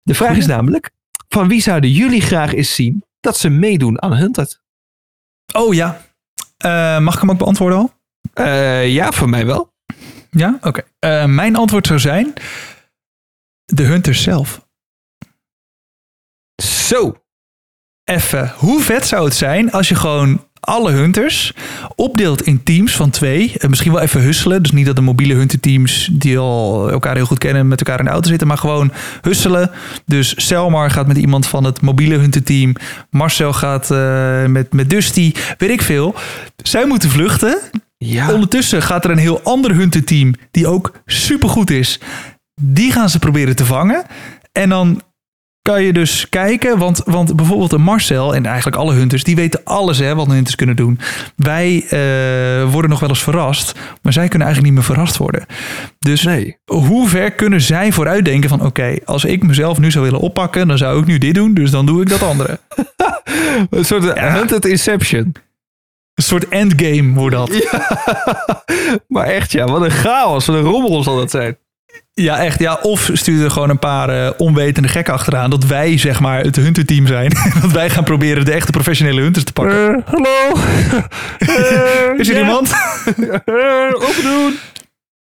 De vraag Goeie. is namelijk, van wie zouden jullie graag eens zien dat ze meedoen aan Hunted? Oh ja. Eh, mag ik hem ook beantwoorden al? Eh, ja, voor mij wel. Ja? Oké. Eh, mijn antwoord zou zijn de Hunters zelf. Zo. Even, hoe vet zou het zijn als je gewoon alle hunters opdeelt in teams van twee. En misschien wel even husselen. Dus niet dat de mobiele hunterteams die al elkaar heel goed kennen met elkaar in de auto zitten. Maar gewoon husselen. Dus Selmar gaat met iemand van het mobiele hunterteam. Marcel gaat eh, met, met Dusty. Weet ik veel. Zij moeten vluchten. Ja. Ondertussen gaat er een heel ander hunterteam die ook supergoed is. Die gaan ze proberen te vangen. En dan kan je dus kijken, want, want bijvoorbeeld een Marcel en eigenlijk alle hunters, die weten alles hè, wat hunters kunnen doen. Wij eh, worden nog wel eens verrast, maar zij kunnen eigenlijk niet meer verrast worden. Dus Nee. hoe ver kunnen zij vooruitdenken van oké, als ik mezelf nu zou willen oppakken, dan zou ik nu dit doen, dus dan doe ik dat andere. Een soort Ja. Hunted Inception. Een soort endgame wordt dat. Maar echt ja, wat een chaos, wat een rommel zal dat zijn. Ja, echt. Ja, of stuur er gewoon een paar eh, onwetende gekken achteraan. Dat wij, zeg maar, het hunterteam zijn. dat wij gaan proberen de echte professionele hunters te pakken. hallo? Is er iemand? opdoen.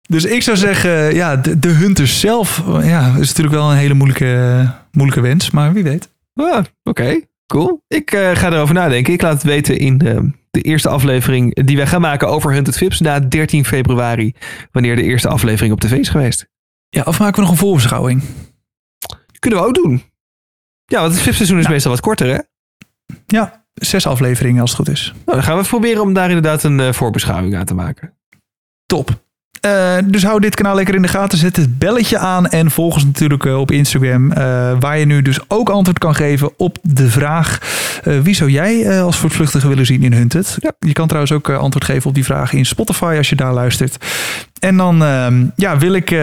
Dus ik zou zeggen, ja, de, de hunters zelf. eh, Ja, is natuurlijk wel een hele moeilijke, moeilijke wens. Maar wie weet. Ah, Oké, cool. Ik eh, ga erover nadenken. Ik laat het weten in eh, de eerste aflevering die wij gaan maken over Hunted Vips na 13 februari. Wanneer de eerste aflevering op tv is geweest. Ja, of maken we nog een voorbeschouwing? Kunnen we ook doen. Ja, want het Vipseizoen is meestal wat korter hè? Ja, zes afleveringen als het goed is. Nou, dan gaan we proberen om daar inderdaad een eh, voorbeschouwing aan te maken. Top. Eh, dus hou dit kanaal lekker in de gaten. Zet het belletje aan en volg ons natuurlijk eh, op Instagram. waar je nu dus ook antwoord kan geven op de vraag... wie zou jij als voortvluchtige willen zien in Hunted? Je kan trouwens ook antwoord geven op die vraag in Spotify als je daar luistert. En dan ehm, ja, wil ik eh,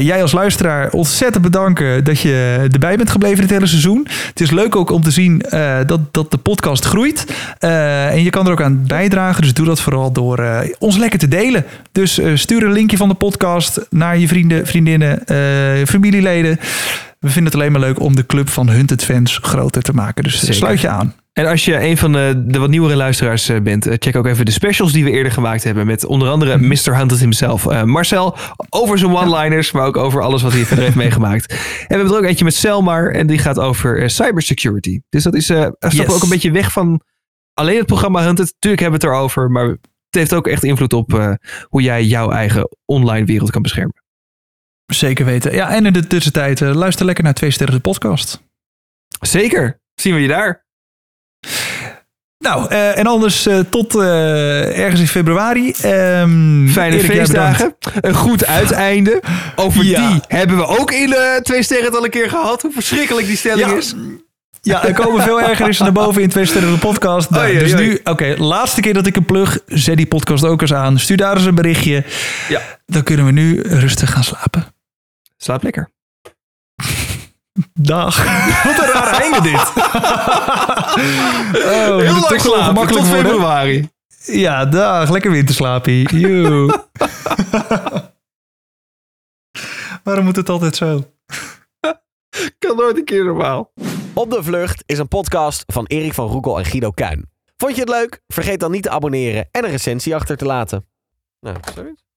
jij als luisteraar ontzettend bedanken dat je erbij bent gebleven dit hele seizoen. Het is leuk ook om te zien eh, dat, dat de podcast groeit. Eh, en je kan er ook aan bijdragen. Dus doe dat vooral door ons lekker te delen. Dus stuur een linkje van de podcast naar je vrienden, vriendinnen, familieleden. We vinden het alleen maar leuk om de club van Hunted fans groter te maken. Dus Zeker. sluit je aan. En als je een van de, de wat nieuwere luisteraars eh, bent, eh, check ook even de specials die we eerder gemaakt hebben. Met onder andere Mr. Hunted himself. Eh, Marcel, over zijn one-liners, maar ook over alles wat hij verder heeft meegemaakt. En we hebben er ook eentje met Selmar en die gaat over cybersecurity. Dus dat is, stappen Yes. ook een beetje weg van alleen het programma Hunted. Tuurlijk hebben we het erover, maar het heeft ook echt invloed op hoe jij jouw eigen online wereld kan beschermen. Zeker weten. Ja, en in de tussentijd luister lekker naar Twee Sterren de podcast. Zeker, zien we je daar. Nou, eh, en anders eh, tot eh, ergens in februari. Ehm, Fijne Erik, feestdagen. Een goed uiteinde. Over Ja. die hebben we ook in twee sterren het al een keer gehad. Hoe verschrikkelijk die stelling Ja. is. Ja, er komen veel ergernissen naar boven in Twee Sterren de podcast. Nou, dus nu, oké, laatste keer dat ik een plug. Zet die podcast ook eens aan. Stuur daar eens een berichtje. Ja. Dan kunnen we nu rustig gaan slapen. Slaap lekker. Dag. Wat een raar einde dit. oh, toch wel gemakkelijk tot worden? februari. Ja, dag. Lekker winterslaapie. Joe. Waarom moet het altijd zo? Kan nooit een keer normaal. Op de Vlucht is een podcast van Erik van Roekel en Guido Kuin. Vond je het leuk? Vergeet dan niet te abonneren en een recensie achter te laten. Nou, zoiets.